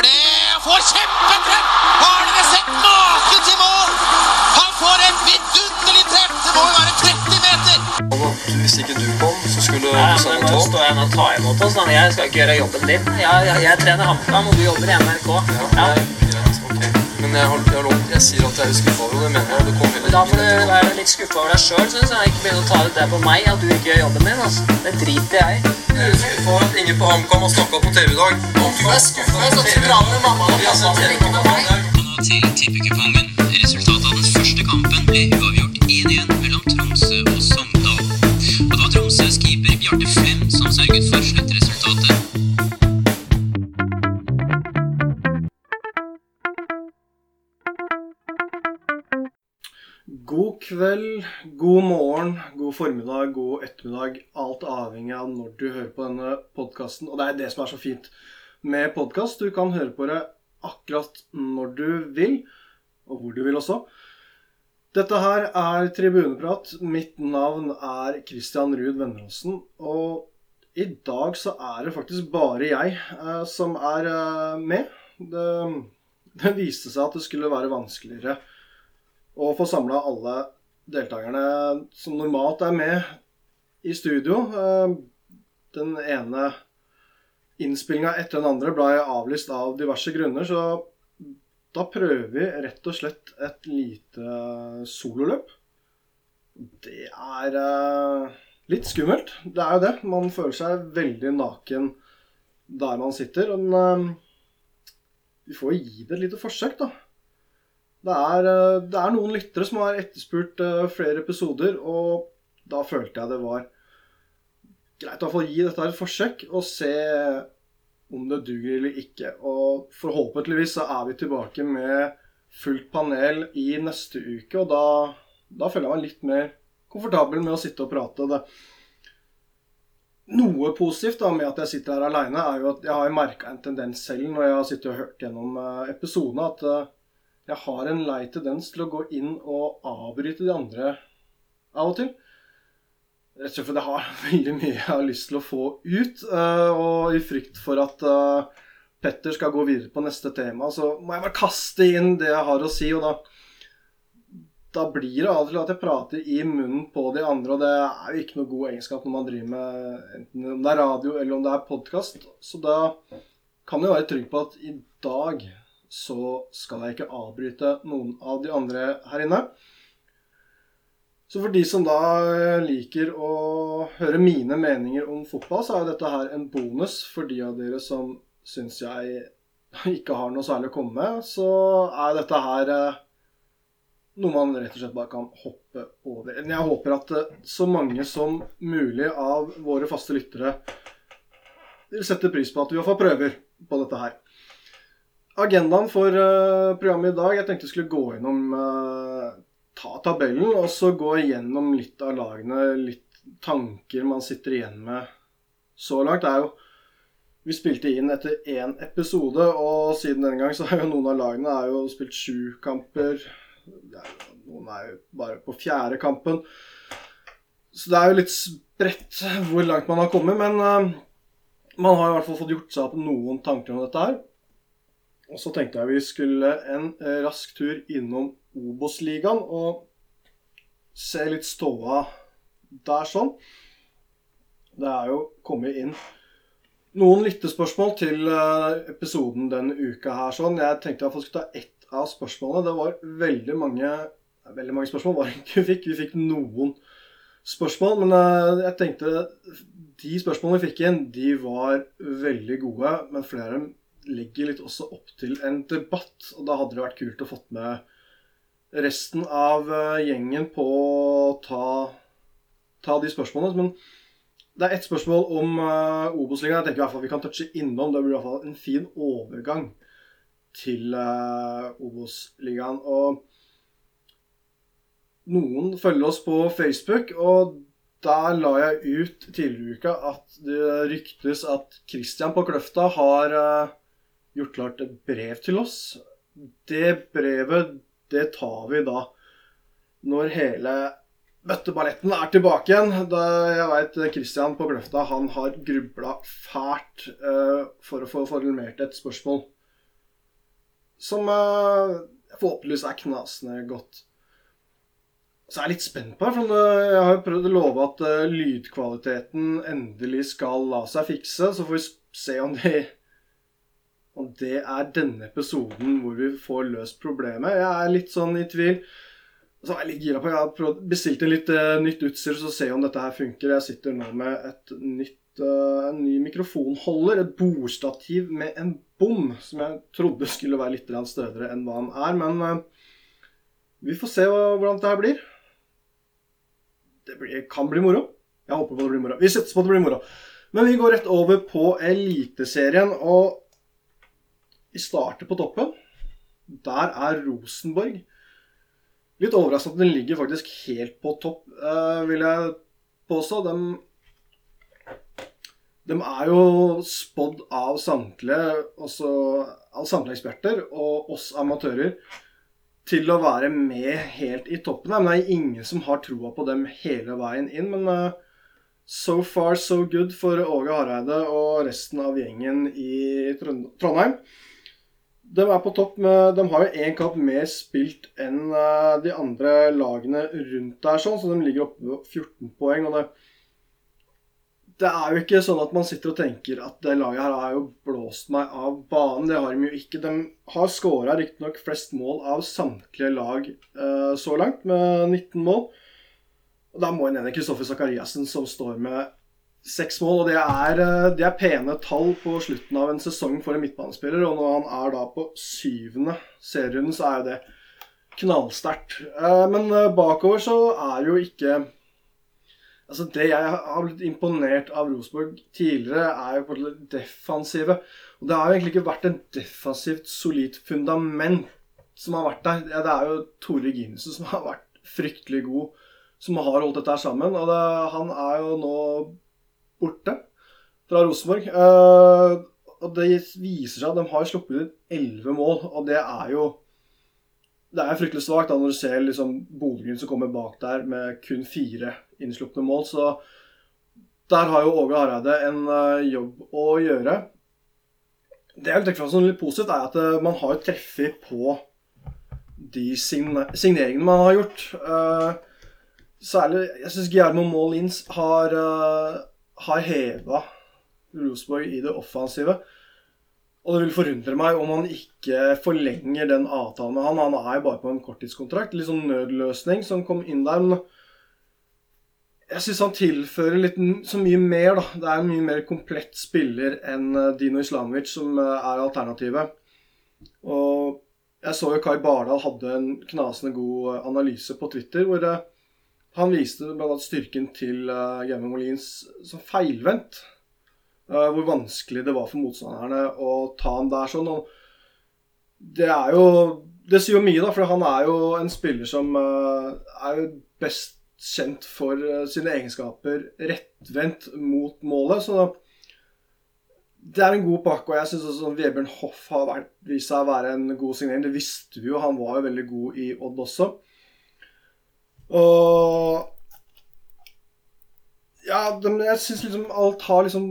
gjør det! Får kjempetreff! Har dere sett maken til mål? Han får et vidunderlig treff! Det må jo være 30 meter! Hvis ikke du kom, så skulle Nei, men nå står jeg nå og tar imot oss. Jeg skal ikke gjøre jobben din. Jeg, jeg, jeg trener HamKam, og du jobber i NRK. Ja, Ja. Men jeg, har, jeg, har lov, jeg sier at jeg er skuffa over det, mener jeg. Det kom Da får du være litt skuffa over deg sjøl, syns jeg. Ikke begynne å ta ut det på meg at du ikke gjør jobben din. Altså. Det driter jeg i. Jeg er skuffa over at ingen på HamKam har snakka på TV i dag. Om du er skuffa, så dra med mamma og pappa, ikke med meg. Nå til tippekupongen. Resultatet av den første kampen ble uavgjort kveld, god morgen, god formiddag, god ettermiddag. Alt avhengig av når du hører på denne podkasten. Og det er det som er så fint med podkast. Du kan høre på det akkurat når du vil, og hvor du vil også. Dette her er Tribuneprat. Mitt navn er Christian Ruud Venneråsen. Og i dag så er det faktisk bare jeg eh, som er eh, med. Det, det viste seg at det skulle være vanskeligere å få samla alle deltakerne som normalt er med i studio. Eh, Den ene innspillinga etter den andre ble avlyst av diverse grunner, så da prøver vi rett og slett et lite sololøp. Det er eh, litt skummelt. Det er jo det. Man føler seg veldig naken der man sitter. Men eh, vi får gi det et lite forsøk, da. Det er, eh, det er noen lyttere som har etterspurt eh, flere episoder, og da følte jeg det var greit å gi dette et forsøk og se om det duger eller ikke. Og forhåpentligvis så er vi tilbake med fullt panel i neste uke, og da, da føler jeg meg litt mer komfortabel med å sitte og prate. Det. Noe positivt da med at jeg sitter her aleine, er jo at jeg har merka en tendens selv når jeg har sittet og hørt gjennom eh, episodene, at jeg har en lei tendens til å gå inn og avbryte de andre av og til. Rett og slett fordi jeg har veldig mye jeg har lyst til å få ut, eh, og i frykt for at eh, Petter skal gå videre på neste tema, så må jeg bare kaste inn det jeg har å si, og da da blir det av og til at jeg prater i munnen på de andre, og det er jo ikke noe god egenskap når man driver med enten om det er radio eller om det er podkast. Så da kan jeg være trygg på at i dag så skal jeg ikke avbryte noen av de andre her inne. Så for de som da liker å høre mine meninger om fotball, så er dette her en bonus for de av dere som syns jeg ikke har noe særlig å komme med. Så er dette her eh, noe man rett og slett bare kan hoppe over. Men jeg håper at eh, så mange som mulig av våre faste lyttere vil sette pris på at vi iallfall prøver på dette her. Agendaen for uh, programmet i dag Jeg tenkte jeg skulle gå gjennom uh, Ta tabellen og så gå igjennom litt av lagene, litt tanker man sitter igjen med så langt. Det er jo vi spilte inn etter én episode, og siden den gang så har jo noen av lagene er jo spilt sju kamper. Er Noen er jo bare på fjerde kampen. Så det er jo litt spredt hvor langt man har kommet, men uh, man har i hvert fall fått gjort seg opp noen tanker om dette her. Og så tenkte jeg vi skulle en eh, rask tur innom Obos-ligaen og se litt ståa der sånn. Det er jo kommet inn noen lyttespørsmål til eh, episoden denne uka her. sånn. Jeg tenkte jeg skulle ta ett av spørsmålene. Det var veldig mange, veldig mange spørsmål var det ikke vi fikk. Vi fikk noen spørsmål, men eh, jeg tenkte de spørsmålene vi fikk inn, de var veldig gode. Men flere av dem legger litt også opp til en debatt, og da hadde det vært kult å fått med resten av eh, gjengen på å ta, ta de spørsmålene. Men det er ett spørsmål om uh, Obos-ligaen. Jeg tenker i hvert fall vi kan touche innom. Det blir i hvert fall en fin overgang til uh, Obos-ligaen. Og noen følger oss på Facebook, og der la jeg ut tidligere i uka at det ryktes at Christian på Kløfta har uh, gjort klart et brev til oss. Det brevet, det tar vi da når hele bøtteballetten er tilbake igjen. Da jeg veit Christian på Gløfta, han har grubla fælt uh, for å få formulert et spørsmål som uh, forhåpentligvis er knasende godt. Så jeg er litt spent på det, for jeg har jo prøvd å love at uh, lydkvaliteten endelig skal la seg fikse. Så får vi se om det, om det er denne episoden hvor vi får løst problemet. Jeg er litt sånn i tvil. Så er jeg litt gira på Jeg har bestilt en litt uh, nytt utstyr, så se om dette her funker. Jeg sitter nå med et nytt, uh, en ny mikrofonholder. Et bordstativ med en bom, som jeg trodde skulle være litt stødigere enn hva han er. Men uh, vi får se hvordan dette blir. Det blir, kan bli moro. Jeg håper på det blir moro. Vi setter på at det blir moro. Men vi går rett over på Eliteserien, og vi starter på toppen. Der er Rosenborg. Litt overraskende at den ligger faktisk helt på topp, uh, vil jeg påstå. De, de er jo spådd av samtlige, også av samtlige eksperter og oss amatører til å være med helt i toppen. Men det er ingen som har troa på dem hele veien inn. Men uh, so far so good for Åge Hareide og resten av gjengen i Trondheim. De er på topp med De har jo én kamp mer spilt enn uh, de andre lagene rundt der, sånn, så de ligger oppe på 14 poeng. og det, det er jo ikke sånn at man sitter og tenker at det laget her har jo blåst meg av banen. Det har de jo ikke. De har skåra riktignok flest mål av samtlige lag eh, så langt, med 19 mål. Og Da må nevne Kristoffer Sakariassen, som står med seks mål. Og det er, eh, det er, pene tall på slutten av en sesong for en midtbanespiller. Og når han er da på syvende serierunden, så er jo det knallsterkt. Eh, men eh, bakover så er jo ikke Altså Det jeg har blitt imponert av Rosenborg tidligere, er jo på det defensive. Og det har jo egentlig ikke vært en defensivt solid fundament som har vært der. Ja, Det er jo Tore Ginesen som har vært fryktelig god, som har holdt dette her sammen. Og det, han er jo nå borte fra Rosenborg. Uh, og det viser seg at de har sluppet ut elleve mål, og det er jo det er fryktelig svakt når du ser liksom Bodø-Glimt som kommer bak der med kun fire innslupne mål. Så der har jo Åge Hareide en uh, jobb å gjøre. Det jeg vil trekke fram som litt positivt, er at uh, man har treffet på de signeringene man har gjort. Særlig Jeg syns Guillermo Molins har har heva Rosenborg i det offensive. Og det vil forundre meg om han ikke forlenger den avtalen med han. Han er jo bare på en korttidskontrakt. Litt sånn nødløsning som kom inn der. Men jeg syns han tilfører litt, så mye mer, da. Det er en mye mer komplett spiller enn eh, Dino Islamovic, som eh, er alternativet. Og jeg så jo Kai Bardal hadde en knasende god eh, analyse på Twitter, hvor han viste bl.a. styrken til uh, Gemme Molins som feilvendt. Uh, hvor vanskelig det var for motstanderne å ta ham der sånn. Og det er jo Det sier jo mye, da, for han er jo en spiller som uh, er jo best kjent for uh, sine egenskaper rettvendt mot målet. Så det er en god pakke. Og jeg syns også Vebjørn Hoff har vært, vist seg å være en god signering. Det visste vi jo. Han var jo veldig god i Odd også. Og Ja, jeg syns liksom alt har liksom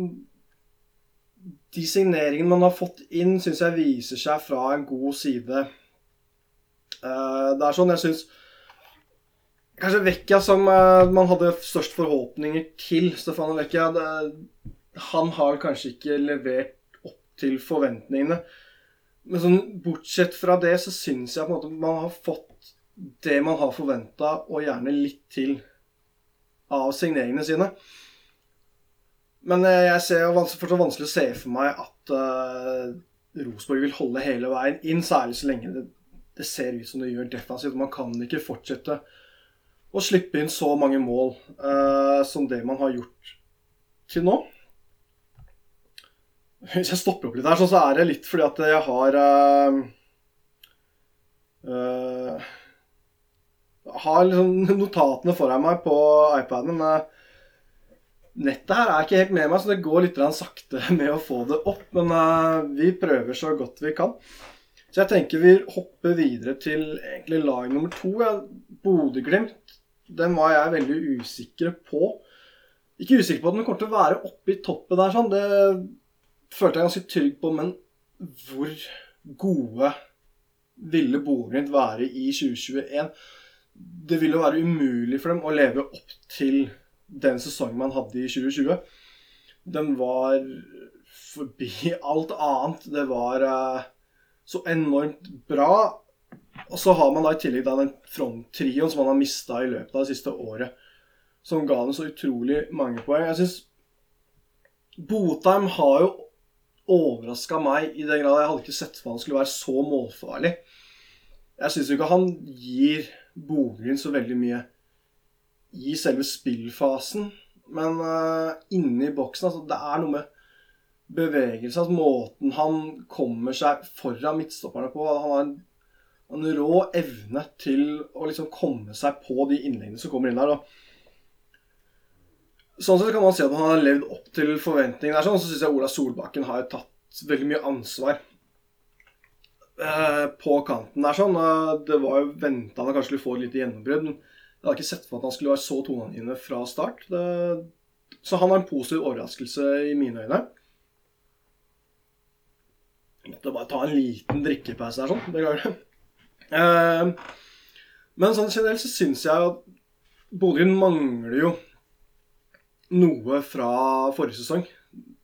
De signeringene man har fått inn, syns jeg viser seg fra en god side. Uh, det er sånn jeg syns Kanskje Vecchia som uh, man hadde størst forhåpninger til. Stefano. Det, han har kanskje ikke levert opp til forventningene. Men sånn, bortsett fra det, så syns jeg på en måte man har fått det man har forventa, og gjerne litt til, av signeringene sine. Men eh, jeg ser jo fortsatt vanskelig å se for meg at uh, Rosenborg vil holde hele veien inn, særlig så lenge det, det, ser ut som det gjør defensivt. Man kan ikke fortsette å slippe inn så mange mål uh, som det man har gjort til nå. Hvis jeg stopper opp litt her, så er det litt fordi at jeg har uh, uh, har liksom notatene foran meg på iPaden. Men nettet her er ikke helt med meg, så det går litt sakte med å få det opp. Men uh, vi prøver så godt vi kan. Så jeg tenker vi hopper videre til egentlig lag nummer to. Ja. Bodø-Glimt. Den var jeg veldig usikker på. Ikke usikker på at den kommer til å være oppe i toppen der, sånn. Det følte jeg ganske trygg på, men hvor gode ville Bodø-Glimt være i 2021? Det ville være umulig for dem å leve opp til den sesongen man hadde i 2020. Den var forbi alt annet. Det var eh, så enormt bra. Og så har man da i tillegg da den fronttrioen som man har mista i løpet av det siste året. Som ga dem så utrolig mange poeng. Jeg syns Botheim har jo overraska meg i den grad jeg hadde ikke sett for meg han skulle være så målfarlig. Jeg syns ikke han gir Bodø så veldig mye i selve spillfasen. Men uh, inni boksen altså, Det er noe med bevegelse, at måten han kommer seg foran midtstopperne på Han har en, en rå evne til å liksom komme seg på de innleggene som kommer inn der. Og Sånn sett kan man si at han har levd opp til forventningene. Sånn, så syns jeg Ola Solbakken har tatt veldig mye ansvar eh, på kanten der. sånn. Eh, det var jo venta han kanskje skulle få et lite gjennombrudd. Men jeg hadde ikke sett for meg at han skulle være så toneangivende fra start. Det, så han har en positiv overraskelse i mine øyne. Jeg måtte bare ta en liten drikkepause der, sånn. Beklager. Eh, men sånn generelt så syns jeg at Bodø mangler jo noe fra forrige sesong.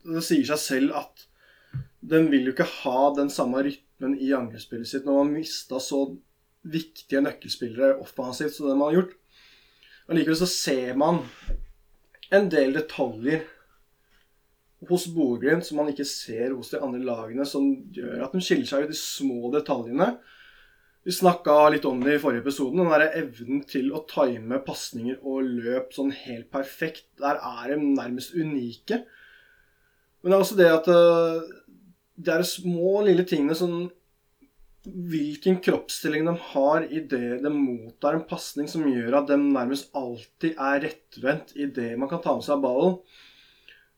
Det sier seg selv at den vil jo ikke ha den samme rytmen i angrepsspillet sitt når man mista så viktige nøkkelspillere offensivt som det man har gjort. Og Likevel så ser man en del detaljer hos Bodø som man ikke ser hos de andre lagene, som gjør at de skiller seg ut i små detaljene. Vi snakka litt om det i forrige episode. Den der evnen til å time pasninger og løp sånn helt perfekt. Der er de nærmest unike. Men det er også det at eh, det er små, lille tingene som Hvilken kroppsstilling de har idet de mottar en pasning som gjør at de nærmest alltid er rettvendt idet man kan ta med seg ballen.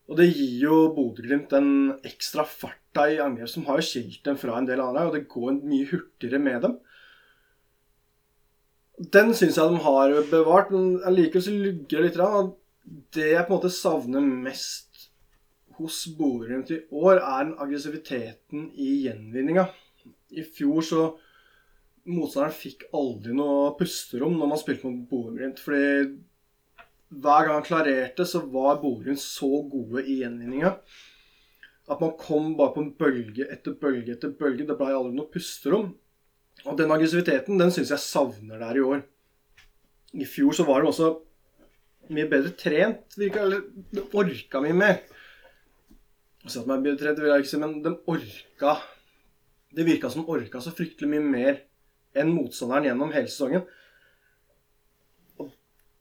Og det gir jo Bodø-Glimt den ekstra farta i angrep som har skilt dem fra en del andre, og det går mye hurtigere med dem. Den syns jeg de har bevart, men allikevel så lugger det litt. Og det jeg på en måte savner mest hos Bodø-Glimt i år, er den aggressiviteten i gjenvinninga. I fjor så Motstanderen fikk aldri noe pusterom når man spilte mot Bodø-Glimt. Fordi hver gang han klarerte, så var Bodø-Glimt så gode i gjenvinninga. At man kom bare på en bølge etter bølge etter bølge. Det blei aldri noe pusterom. Og den aggressiviteten den syns jeg savner der i år. I fjor så var de også mye bedre trent, virka Eller orka mye mer. Så meg er vil jeg ikke si, men de orka Det virka som de orka så fryktelig mye mer enn motstanderen gjennom hele sesongen. Og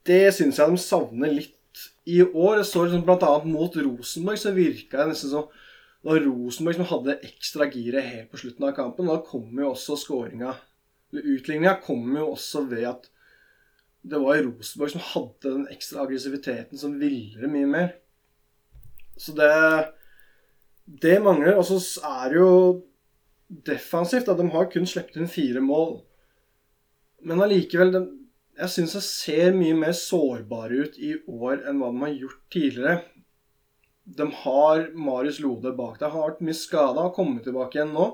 det syns jeg de savner litt i år. Jeg så liksom annet mot Rosenborg, så virka det nesten som var Rosenborg som hadde ekstra giret helt på slutten av kampen. Da kom jo også skåringa Utligninga kom jo også ved at det var Rosenborg som hadde den ekstra aggressiviteten som ville det mye mer. Så det Det mangler. Og så er det jo defensivt. at De har kun sluppet inn fire mål. Men allikevel Jeg syns jeg ser mye mer sårbare ut i år enn hva de har gjort tidligere de har Marius Lode bak deg. Han har vært mye skada og kommet tilbake igjen nå.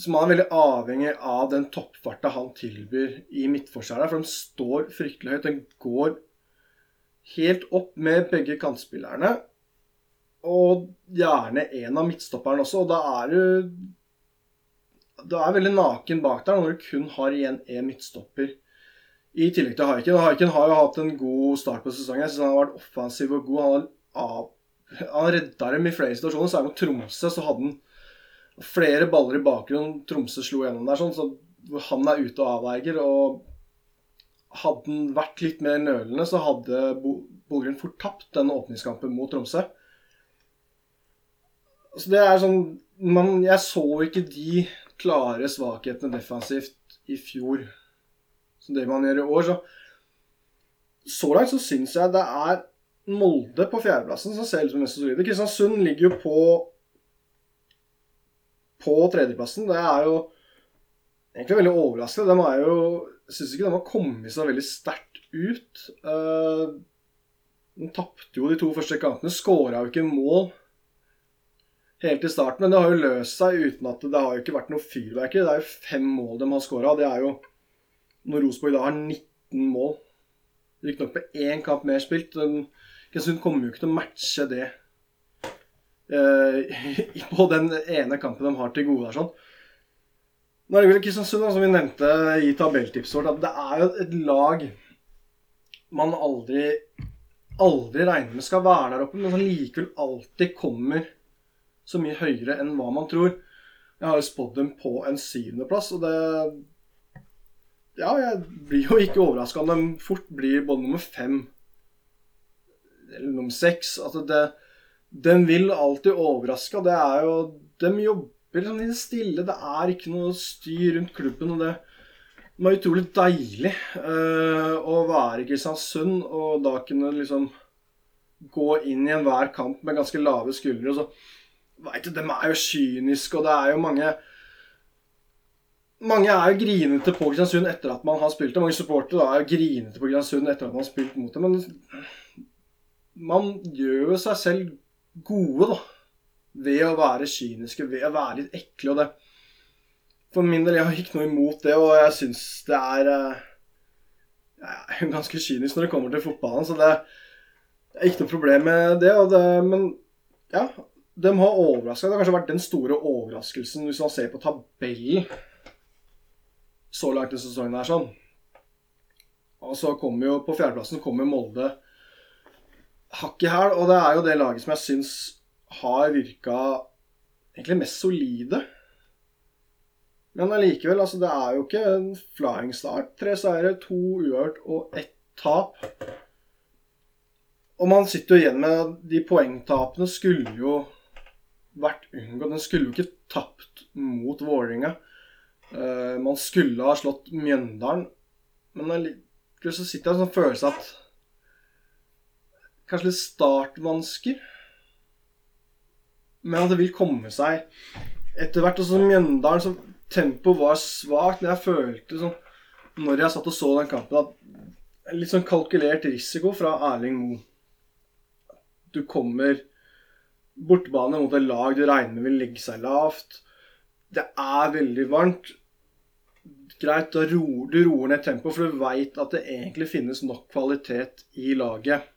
Så man er veldig avhengig av den toppfarta han tilbyr i midtforsvaret. For de står fryktelig høyt. Den går helt opp med begge kantspillerne. Og gjerne en av midtstopperne også. Og da er du Du er veldig naken bak der når du kun har igjen én midtstopper. I tillegg til Haiken. Haiken har jo hatt en god start på sesongen. Jeg synes han har vært offensiv og god. Han har redda dem i flere situasjoner. Særlig mot Tromsø så hadde han flere baller i bakgrunnen. Tromsø slo gjennom der, sånn, så han er ute og avverger. Og hadde han vært litt mer nølende, så hadde Bodø fort tapt denne åpningskampen mot Tromsø. Så det er sånn man, Jeg så ikke de klare svakhetene defensivt i fjor som det man gjør i år. Så, så langt så syns jeg det er Molde på fjerdeplassen, som ser ut som mest solide. Kristiansund ligger jo på på tredjeplassen. Det er jo egentlig veldig overraskende. De er jo syns ikke de har kommet seg veldig sterkt ut. Uh, de tapte jo de to første kampene. Skåra jo ikke mål helt i starten. Men det har jo løst seg uten at det har jo ikke vært noe fyrverkeri. Det er jo fem mål de har skåra. Det er jo når Rosenborg da har 19 mål. Riktignok med én kamp mer spilt. Kristiansund kommer jo ikke til å matche det eh, på den ene kampen de har til gode. sånn. Nå er det vel Kristiansund, som vi nevnte i tabelltipset vårt, at det er jo et lag man aldri aldri regner med skal være der oppe, men som likevel alltid kommer så mye høyere enn hva man tror. Jeg har jo spådd dem på en syvendeplass, og det Ja, jeg blir jo ikke overraska om de fort blir både nummer fem eller nummer seks. Altså, det Den vil alltid overraske, det er jo De jobber sånn i det stille. Det er ikke noe styr rundt klubben, og det det var utrolig deilig uh, å være i Kristiansund og da kunne liksom gå inn i enhver kamp med ganske lave skuldre. Og så veit du, de er jo kyniske, og det er jo mange mange er jo grinete på Kristiansund etter at man har spilt det. Mange supportere er jo grinete på Kristiansund etter at man har spilt mot det. Men man gjør jo seg selv gode, da. Ved å være kyniske, ved å være litt ekle. Og det For min del, jeg har ikke noe imot det, og jeg syns det er eh, Jeg er ganske kynisk når det kommer til fotballen, så det, er ikke noe problem med det. det men ja, de har overraska. Det har kanskje vært den store overraskelsen hvis man ser på tabellen så langt i sesongen her sånn. Og så kommer jo på fjerdeplassen kommer Molde hakk i hæl. Og det er jo det laget som jeg syns har virka egentlig mest solide. Men allikevel, altså det er jo ikke en flying start. Tre seire, to uavgjort og ett tap. Og man sitter jo igjen med de poengtapene skulle jo vært unngått. Den skulle jo ikke tapt mot Vålerenga. Uh, man skulle ha slått Mjøndalen, men allikevel så sitter jeg med en sånn følelse at Kanskje litt startvansker. Men at det vil komme seg etter hvert. Og så Mjøndalen, så tempoet var svakt. Men jeg følte sånn Når jeg satt og så den kampen, at litt sånn kalkulert risiko fra Erling Moe. Du kommer bortebane mot et lag du regner med vil legge seg lavt. Det er veldig varmt greit, da roer, du roer ned tempoet, for du veit at det egentlig finnes nok kvalitet i laget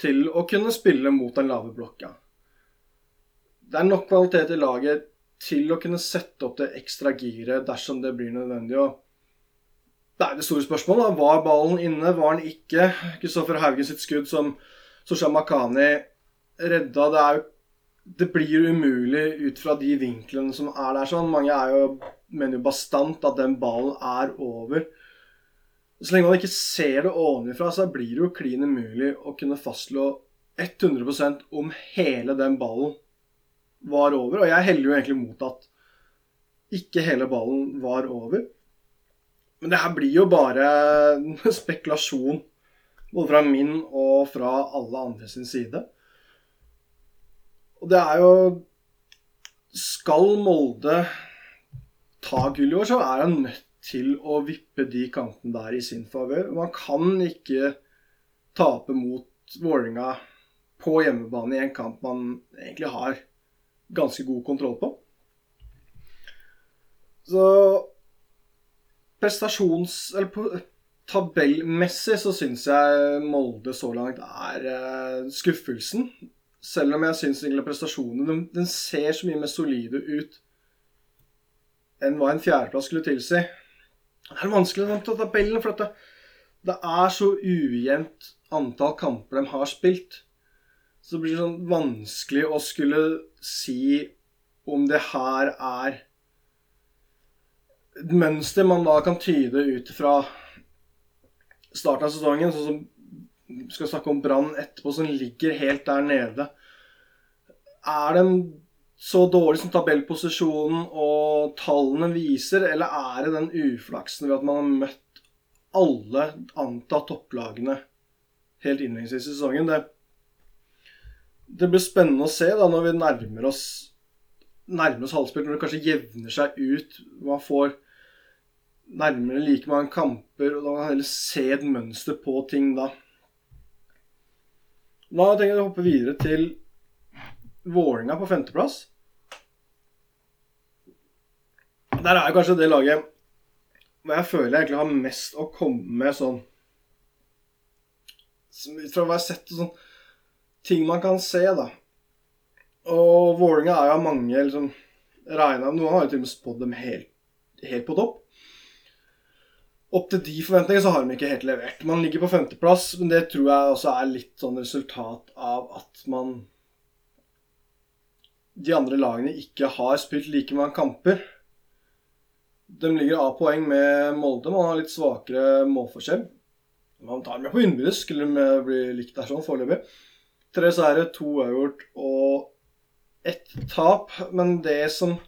til å kunne spille mot den lave blokka. Det er nok kvalitet i laget til å kunne sette opp det ekstra giret dersom det blir nødvendig. Og det er det store spørsmålet. Da. Var ballen inne? Var den ikke? Kristoffer Haugen sitt skudd som Sosha Makani redda. Det, er jo, det blir umulig ut fra de vinklene som er der. sånn. Mange er jo mener jo bastant at den ballen er over. Så lenge man ikke ser det ovenfra, så blir det jo klin umulig å kunne fastslå 100% om hele den ballen var over. Og jeg heller jo egentlig mot at ikke hele ballen var over. Men det her blir jo bare spekulasjon. Både fra min og fra alle andre sin side. Og det er jo Skal Molde ta gull i år, så er han nødt til å vippe de kantene der i sin favør. Man kan ikke tape mot Vålerenga på hjemmebane i en kamp man egentlig har ganske god kontroll på. Så prestasjons... Eller på, tabellmessig så syns jeg Molde så langt er uh, skuffelsen. Selv om jeg syns prestasjonene den, den ser så mye mer solide ut enn hva en fjerdeplass skulle tilsi. Det er vanskelig å ta tabellen, for det, det, er så ujevnt antall kamper de har spilt. Så det blir sånn vanskelig å skulle si om det her er et mønster man da kan tyde ut fra starten av sesongen, sånn som vi skal snakke om Brann etterpå, som ligger helt der nede. Er den så dårlig som tabellposisjonen og tallene viser, eller er det den uflaksen ved at man har møtt alle antatt topplagene helt innledningsvis i sesongen? Det, det, blir spennende å se da når vi nærmer oss nærmer oss halvspill, når det kanskje jevner seg ut. Man får nærmere like mange kamper, og da kan man heller se et mønster på ting da. Da tenker jeg å hoppe videre til Vålinga på femteplass. Der er kanskje det laget hvor jeg føler jeg egentlig har mest å komme med sånn fra hva jeg har sett sånn ting man kan se, da. Og Vålinga er jo av mange liksom regna Noen har jo til og med spådd dem helt, helt på topp. Opp til de forventningene så har de ikke helt levert. Man ligger på femteplass, men det tror jeg også er litt sånn resultat av at man De andre lagene ikke har spilt like mange kamper. De ligger av poeng med Molde. Man har litt svakere målforskjell. Man tar dem jo på innbyrdes, skulle de bli likt der sånn foreløpig. Tre seire, to uavgjort og ett tap. Men det som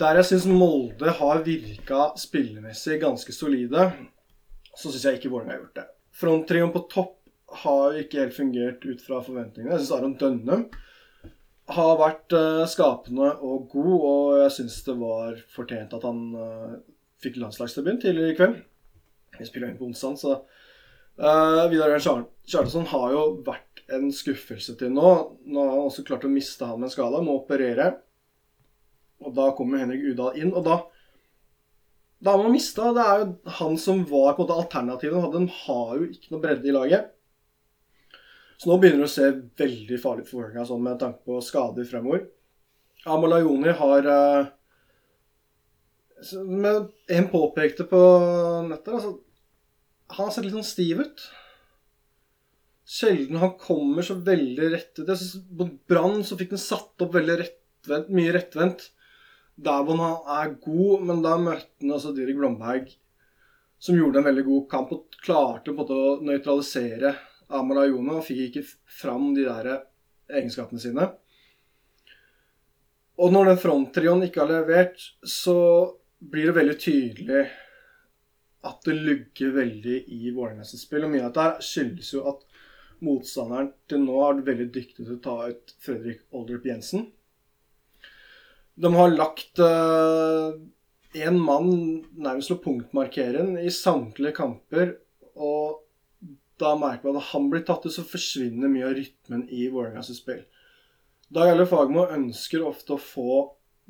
Der jeg syns Molde har virka spillemessig ganske solide, så syns jeg ikke Vålerenga har gjort det. Fronttrioen på topp har ikke helt fungert ut fra forventningene. Jeg syns Aron Dønnum har vært uh, skapende og god, og jeg syns det var fortjent at han uh, fikk landslagsdebut tidligere i kveld. Vi spiller inn på onsdag, så uh, Vidar Ørn Kjartason har jo vært en skuffelse til nå. Nå har han også klart å miste han med en skade, må operere. Og da kommer Henrik Udal inn, og da da har man mista. Det er jo han som var på en måte alternativet. Han har jo ikke noe bredde i laget. Så nå begynner det å se veldig farlig ut for Vålerenga sånn med tanke på skader fremover. Amalayoni har uh, En påpekte på nettet altså, Han har sett litt sånn stiv ut. Sjelden han kommer så veldig rett ut. På Brann fikk han satt opp veldig rettvendt, mye rettvendt. Der hvor han er god, men da møtte han altså Dirk Blomberg, som gjorde en veldig god kamp og klarte på en måte å nøytralisere Amala Jona fikk ikke fram de der egenskapene sine. Og når den fronttrioen ikke har levert, så blir det veldig tydelig at det lugger veldig i Vålerengas spill. Og mye av dette skyldes jo at motstanderen til nå har vært veldig dyktig til å ta ut Fredrik Oldrup Jensen. De har lagt én uh, mann nærmest til å punktmarkere i samtlige kamper. Og da merker man at han blir tatt ut, så forsvinner mye av rytmen i Vålerengas spill. Dag Eile Fagermo ønsker ofte å få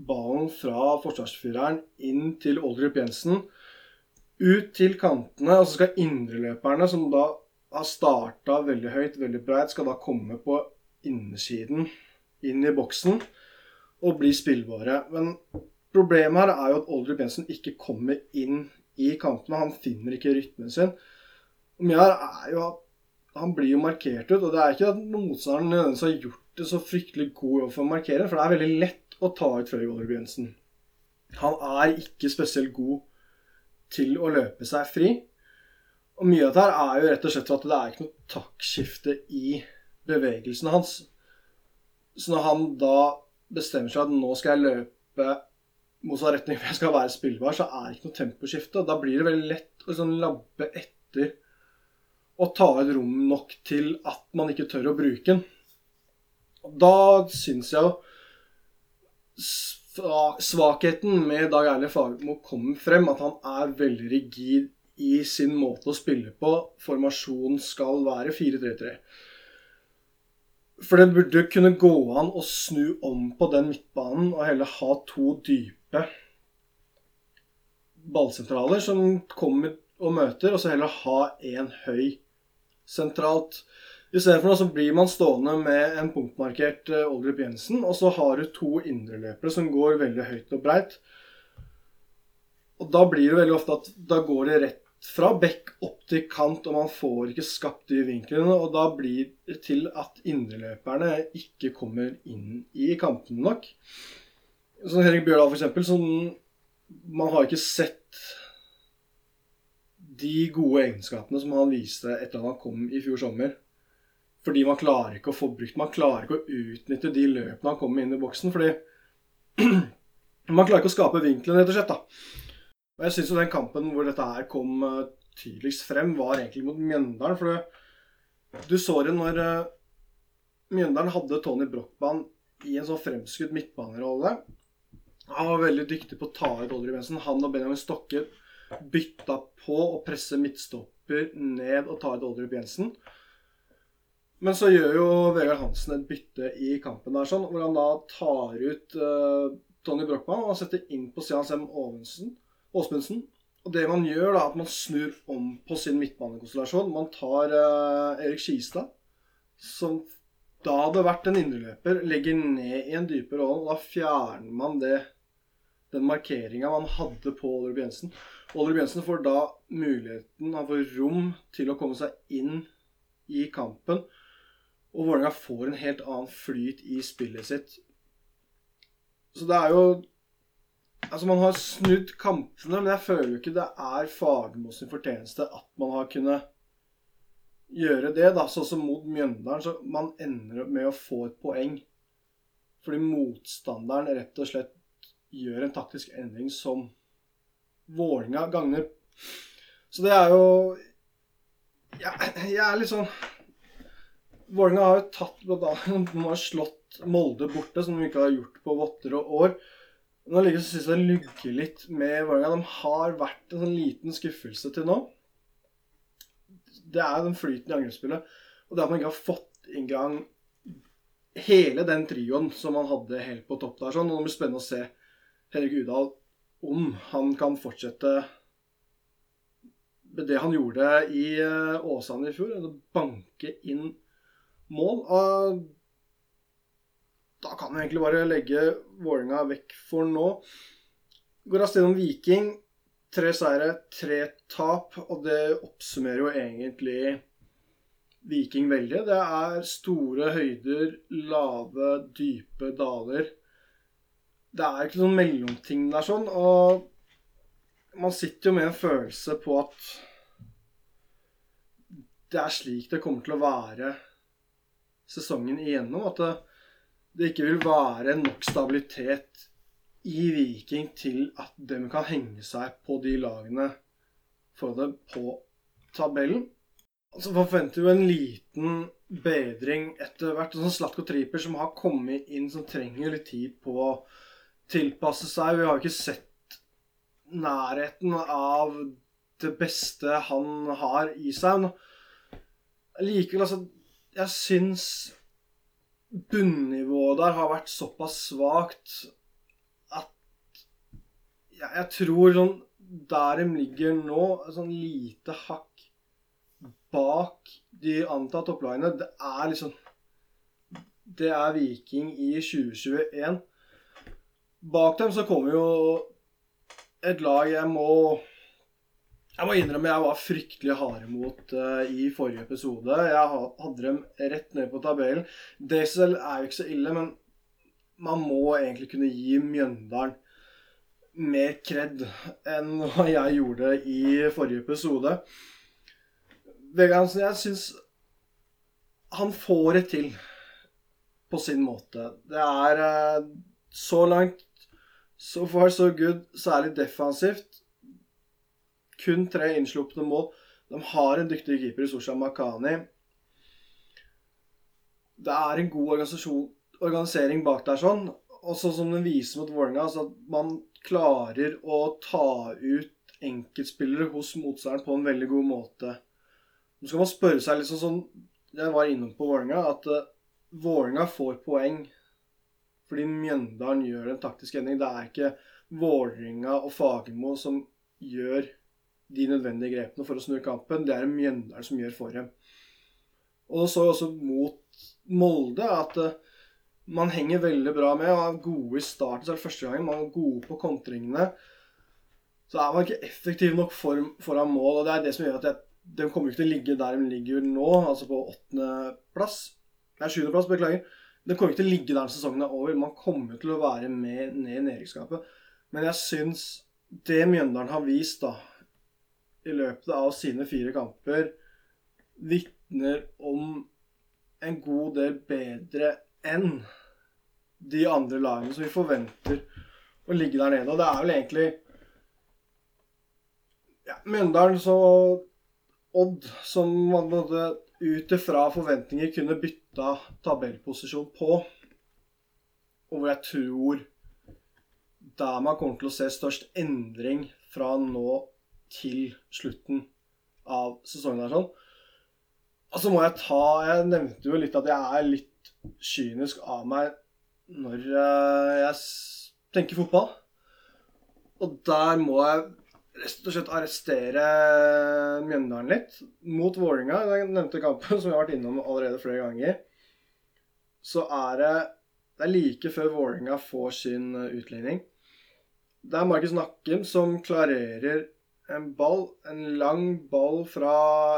ballen fra forsvarsfyreren inn til Oldrup Jensen. Ut til kantene, og så skal indreløperne, som da har starta veldig høyt, veldig breit, skal da komme på innersiden inn i boksen og bli spillbare. Men problemet her er jo at Oldrup Jensen ikke kommer inn i kantene. Han finner ikke rytmen sin. Og her er jo han blir jo markert ut, og det er ikke at motstanderen nødvendigvis har gjort det så fryktelig god jobb for å markere, for det er veldig lett å ta ut Olderby Jensen. Han er ikke spesielt god til å løpe seg fri. Og mye av dette er jo rett og slett at det er ikke noe taktskifte i bevegelsene hans. Så når han da bestemmer seg at nå skal jeg løpe motsatt retning, for jeg skal være spillbar, så er det ikke noe temposkifte. Og da blir det veldig lett å sånn labbe etter og ta et rom nok til at man ikke tør å bruke den. Da syns jeg jo svakheten med Dag Erle Fagermo kommer frem. At han er veldig rigid i sin måte å spille på. Formasjonen skal være 4-3-3. For det burde kunne gå an å snu om på den midtbanen og heller ha to dype ballsentraler som kommer og møter, og så heller ha en høy sentralt. Istedenfor så blir man stående med en punktmarkert uh, Oldrup Jensen, og så har du to indreløpere som går veldig høyt og breit. Og da blir det veldig ofte at da går det rett fra bekk opp til kant, og man får ikke skapt de vinklene. Og da blir det til at indreløperne ikke kommer inn i kampene nok. Som Henrik Bjørdal, f.eks., som man har ikke sett de gode egenskapene som han viste etter at han kom i fjor sommer. Fordi man klarer ikke å få brukt Man klarer ikke å utnytte de løpene han kommer inn i boksen. Fordi man klarer ikke å skape vinkelen, rett og slett. da. Og jeg syns jo den kampen hvor dette her kom uh, tydeligst frem, var egentlig mot Mjøndalen. For du så det når uh, Mjøndalen hadde Tony Brochmann i en sånn fremskutt midtbanerolle. Han var veldig dyktig på å ta ut Oldrich Bensen. Han og Benjamin Stokke bytta på å presse midtstopper ned og ta ut Oldrup Jensen. Men så gjør jo Vegard Hansen et bytte i kampen der, sånn, hvor han da tar ut uh, Tony Brochmann og setter inn på Stian Sem Åsmundsen. Og det man gjør, da, at man snur om på sin midtbanekonstellasjon. Man tar uh, Erik Skistad, som da hadde vært en indreløper, legger ned i en dypere rolle. Da fjerner man det, den markeringa man hadde på Oliver Jensen. Oliver Jensen får da muligheten, han får rom til å komme seg inn i kampen. Og Vålerenga får en helt annen flyt i spillet sitt. Så det er jo Altså, man har snudd kampene, men jeg føler jo ikke det er Fagermo sin fortjeneste at man har kunnet gjøre det, da. Sånn som mot Mjøndalen, så man ender opp med å få et poeng. Fordi motstanderen rett og slett gjør en taktisk endring som Vålinga gagner. Så det er jo ja, Jeg er litt sånn Vålinga har jo tatt annet De har slått Molde borte, som de ikke har gjort på votter og år. Nå ligger syns jeg det lugger litt med Vålerenga. De har vært en sånn liten skuffelse til nå. Det er den flyten i angrepsspillet. Og det at man ikke har fått inngang hele den trioen som man hadde helt på topp der. sånn, og Det blir spennende å se Henrik Udal om han kan fortsette med det han gjorde i eh, Åsane i fjor. Å banke inn mål. Og da kan vi egentlig bare legge Vålerenga vekk for nå. Går raskt gjennom Viking. Tre seire, tre tap. Og det oppsummerer jo egentlig Viking veldig. Det er store høyder, lave, dype daler. Det er ikke noen mellomting der sånn. Og man sitter jo med en følelse på at det er slik det kommer til å være sesongen igjennom. At det, det ikke vil være nok stabilitet i Viking til at de kan henge seg på de lagene for det på tabellen. Så forventer vi en liten bedring etter hvert. Sånn Slatko Triper som har kommet inn, som trenger litt tid på tilpasse seg. Vi har jo ikke sett nærheten av det beste han har i seg. Likevel, altså Jeg syns bunnivået der har vært såpass svakt at jeg, jeg tror sånn der de ligger nå, sånn lite hakk bak de antatt topplagene, det er liksom Det er Viking i 2021. Bak dem så kommer jo et lag jeg må jeg må innrømme jeg var fryktelig hard mot uh, i forrige episode. Jeg hadde dem rett ned på tabellen. Det er jo ikke så ille, men man må egentlig kunne gi Mjøndalen mer kred enn hva jeg gjorde i forrige episode. Vegard Hansen, jeg syns han får det til på sin måte. Det er uh, så langt so far so good, særlig defensivt kun tre innslupne mål. De har en dyktig keeper i Sosha Makani. Det er en god organisering bak der, sånn. Og sånn som den viser mot Vålerenga, altså at man klarer å ta ut enkeltspillere hos motstanderen på en veldig god måte. Nå skal man spørre seg liksom sånn Jeg var innom på Vålerenga at uh, Vålerenga får poeng fordi Mjøndalen gjør en taktisk endring. Det er ikke Vålerenga og Fagermo som gjør de nødvendige grepene for å snu kampen. Det er det Mjøndalen som gjør for dem. Og så også mot Molde at uh, man henger veldig bra med og er gode i starten. Så er det første gangen man er gode på kontringene. Så er man ikke effektiv nok for, foran mål. Og det er det som gjør at jeg, de kommer ikke til å ligge der de ligger nå, altså på åttendeplass. Nei, sjuendeplass, beklager. De kommer ikke til å ligge der når sesongen er over. Man kommer til å være med ned i nedrykksskapet. Men jeg syns det Mjøndalen har vist, da, i løpet av sine fire kamper vitner om en god del bedre enn de andre lagene som vi forventer å ligge der nede. Og det er vel egentlig ja, Mjøndalen og Odd som man måtte ut ifra forventninger kunne bytta tabellposisjon på. Og hvor jeg tror der man kommer til å se størst endring fra nå til slutten av sesongen. her sånn. Og så må jeg ta Jeg nevnte jo litt at jeg er litt kynisk av meg når eh, jeg tenker fotball. Og der må jeg rett og slett arrestere Mjøndalen litt. Mot Vålerenga, den nevnte kampen som jeg har vært innom allerede flere ganger, så er det det er like før Vålerenga får sin eh, utligning. Det er Markus Nakkim som klarerer en ball, en lang ball fra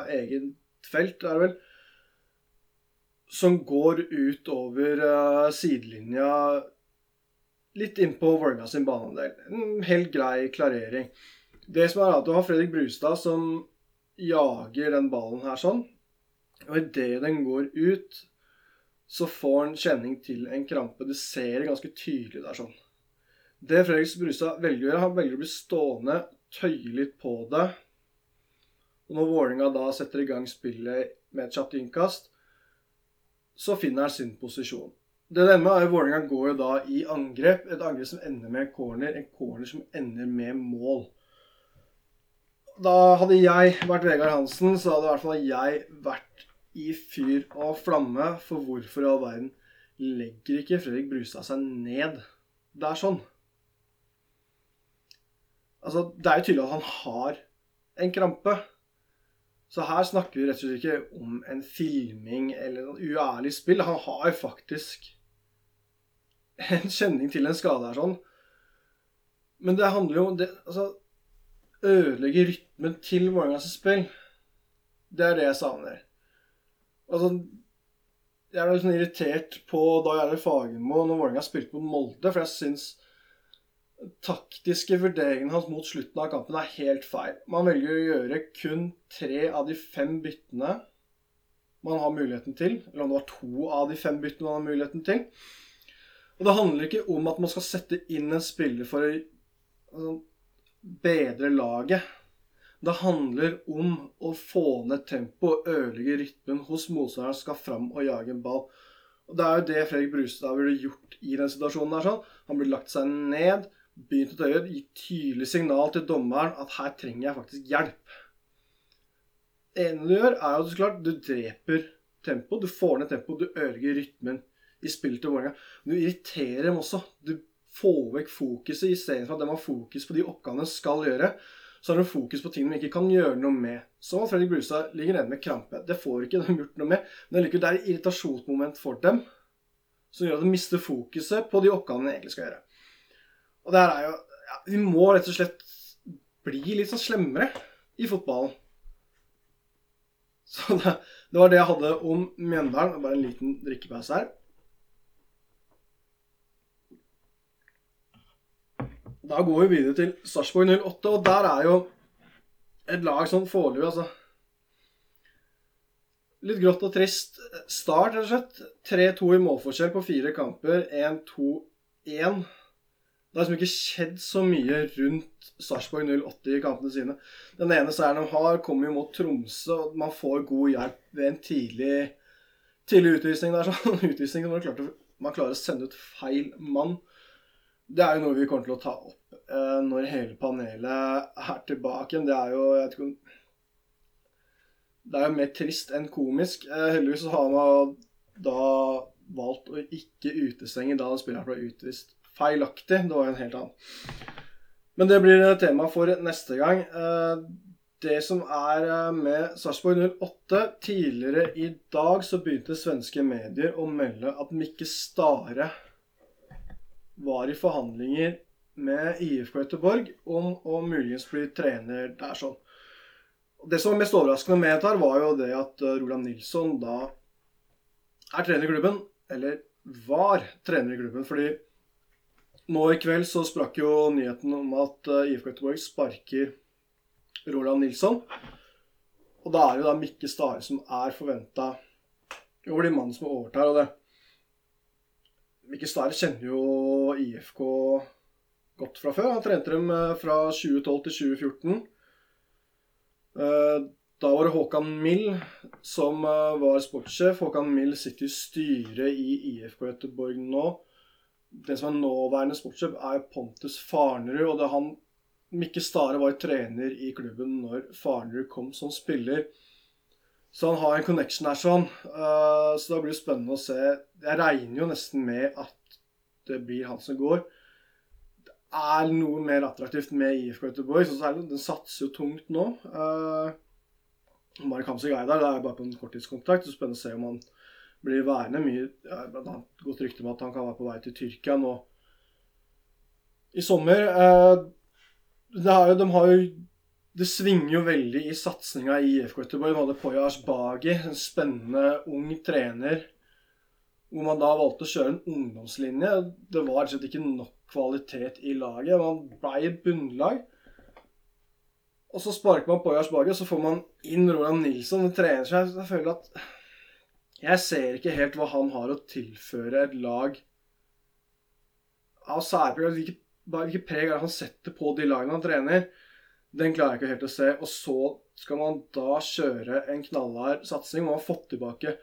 eget felt, er det vel, som går ut over eh, sidelinja litt innpå Vålerenga sin banedel En helt grei klarering. Det som er at du har Fredrik Brustad som jager den ballen her sånn. Og idet den går ut, så får han kjenning til en krampe. Du ser det ganske tydelig der sånn. Det Fredrik Brustad velger å gjøre, han velger å bli stående, tøye litt på det. Og når Vålinga da setter i gang spillet med et kjapt innkast, så finner han sin posisjon. Det det ender med er at Vålerenga går jo da i angrep. Et angrep som ender med en corner. En corner som ender med mål. Da hadde jeg vært Vegard Hansen, så hadde i hvert fall jeg vært i fyr og flamme. For hvorfor i all verden legger ikke Fredrik Brustad seg ned der sånn? Altså, det er jo tydelig at han har en krampe. Så her snakker vi rett og slett ikke om en filming eller noe uærlig spill. Han har faktisk en kjenning til en skade her sånn. Men det handler jo om det Altså, ødelegge rytmen til Vålerengas spill. Det er det jeg savner. Altså, jeg ble sånn irritert på da jeg er Fagermo når Vålerenga spilte mot Molde, for jeg syns taktiske vurderingene hans mot slutten av kampen er helt feil. Man velger å gjøre kun tre av de fem byttene man har muligheten til. Eller om det var to av de fem byttene man har muligheten til. Og det handler ikke om at man skal sette inn en spiller for å altså, bedre laget. Det handler om å få ned tempoet og ødelegge rytmen hos motstanderen som skal fram og jage en ball. Og Det er jo det Fredrik Brustad ville gjort i den situasjonen. der sånn. Han burde lagt seg ned, begynt å tøye, gitt tydelig signal til dommeren at her trenger jeg faktisk hjelp. Det ene du gjør, er jo så klart du dreper tempo. Du får ned tempo, du ødelegger rytmen i spillet til Vålerenga. Du irriterer dem også. Du får vekk fokuset istedenfor at de har fokus på de oppgavene de skal gjøre. Så har de fokus på ting de ikke kan gjøre noe med. Som at Fredrik Brustad ligger nede med krampe. Det får ikke de gjort noe med. Men det er et irritasjonsmoment for dem som gjør at de mister fokuset på de oppgavene de egentlig skal gjøre. Og det her er jo ja, Vi må rett og slett bli litt sånn slemmere i fotballen. Så det, det var det jeg hadde om Mjøndalen. Bare en liten drikkepause her. Da går vi videre til Sarpsborg 08, og der er jo et lag som foreløpig, altså Litt grått og trist start, rett og slett. 3-2 i målforskjell på fire kamper. 1-2-1. Det har liksom ikke skjedd så mye rundt Sarpsborg 08 i kampene sine. Den ene seieren de har, kommer jo mot Tromsø, og man får god hjelp ved en tidlig, tidlig utvisning der. sånn. Utvisning når man man klarer å sende ut feil mann. Det er jo noe vi kommer til å ta opp eh, når hele panelet er tilbake. Det er jo jeg vet ikke om det er jo mer trist enn komisk. Eh, heldigvis har man da valgt å ikke utestenge da spilleren ble utvist feilaktig. Det var jo en helt annen. Men det blir tema for neste gang. Eh, det som er eh, med Sarpsborg 08 Tidligere i dag så begynte svenske medier å melde at Mikke Stare var i forhandlinger med IFK Göteborg om å muligens bli trener der sånn. Det som var mest overraskende med dette, var jo det at eh, Roland Nilsson da er trener i klubben. Eller var trener i klubben. Fordi nå i kveld så sprakk jo nyheten om at eh, IFK Göteborg sparker Roland Nilsson. Og da er det da Mikke Stare som er forventa å bli mannen som overtar. Og det Mikke Stare kjenner jo IFK godt fra før. Han trente dem eh, fra 2012 til 2014. Eh, Da var det Håkan Mill som eh, var sportssjef. Håkan Mill sitter i styret i IFK Göteborg nå. Den som er nåværende sportssjef, er Pontus Farnerud. Og det er han Mikke Stare var trener i klubben når Farnerud kom som spiller. Så han har en connection her sånn. Uh, så da blir det spennende å se. Jeg regner jo nesten med at det blir han som går. Det er noe mer attraktivt med IFK Göteborg. Den satser jo tungt nå. Uh, Marek Hamsik er der. Det er bare på en korttidskontrakt. Så spennende å se om han blir værende. Mye ja, blant annet godt rykte om at han kan være på vei til Tyrkia nå i sommer. Uh, det jo, de har jo det svinger jo veldig i satsinga i IFK Göteborg. Man hadde Poya Ashbagi, en spennende ung trener, hvor man da valgte å kjøre en ungdomslinje. Det var rett ikke nok kvalitet i laget. Man ble bunnlag. Og så sparker man Poya Ashbagi, og så får man inn Roland Nilsson, en trener. seg jeg føler at jeg ser ikke helt hva han har å tilføre et lag av særpreg. Hvilket preg er det han setter på de lagene han trener? Den klarer jeg ikke helt å se. Og så skal man da kjøre en knallhard satsing. Man har fått tilbake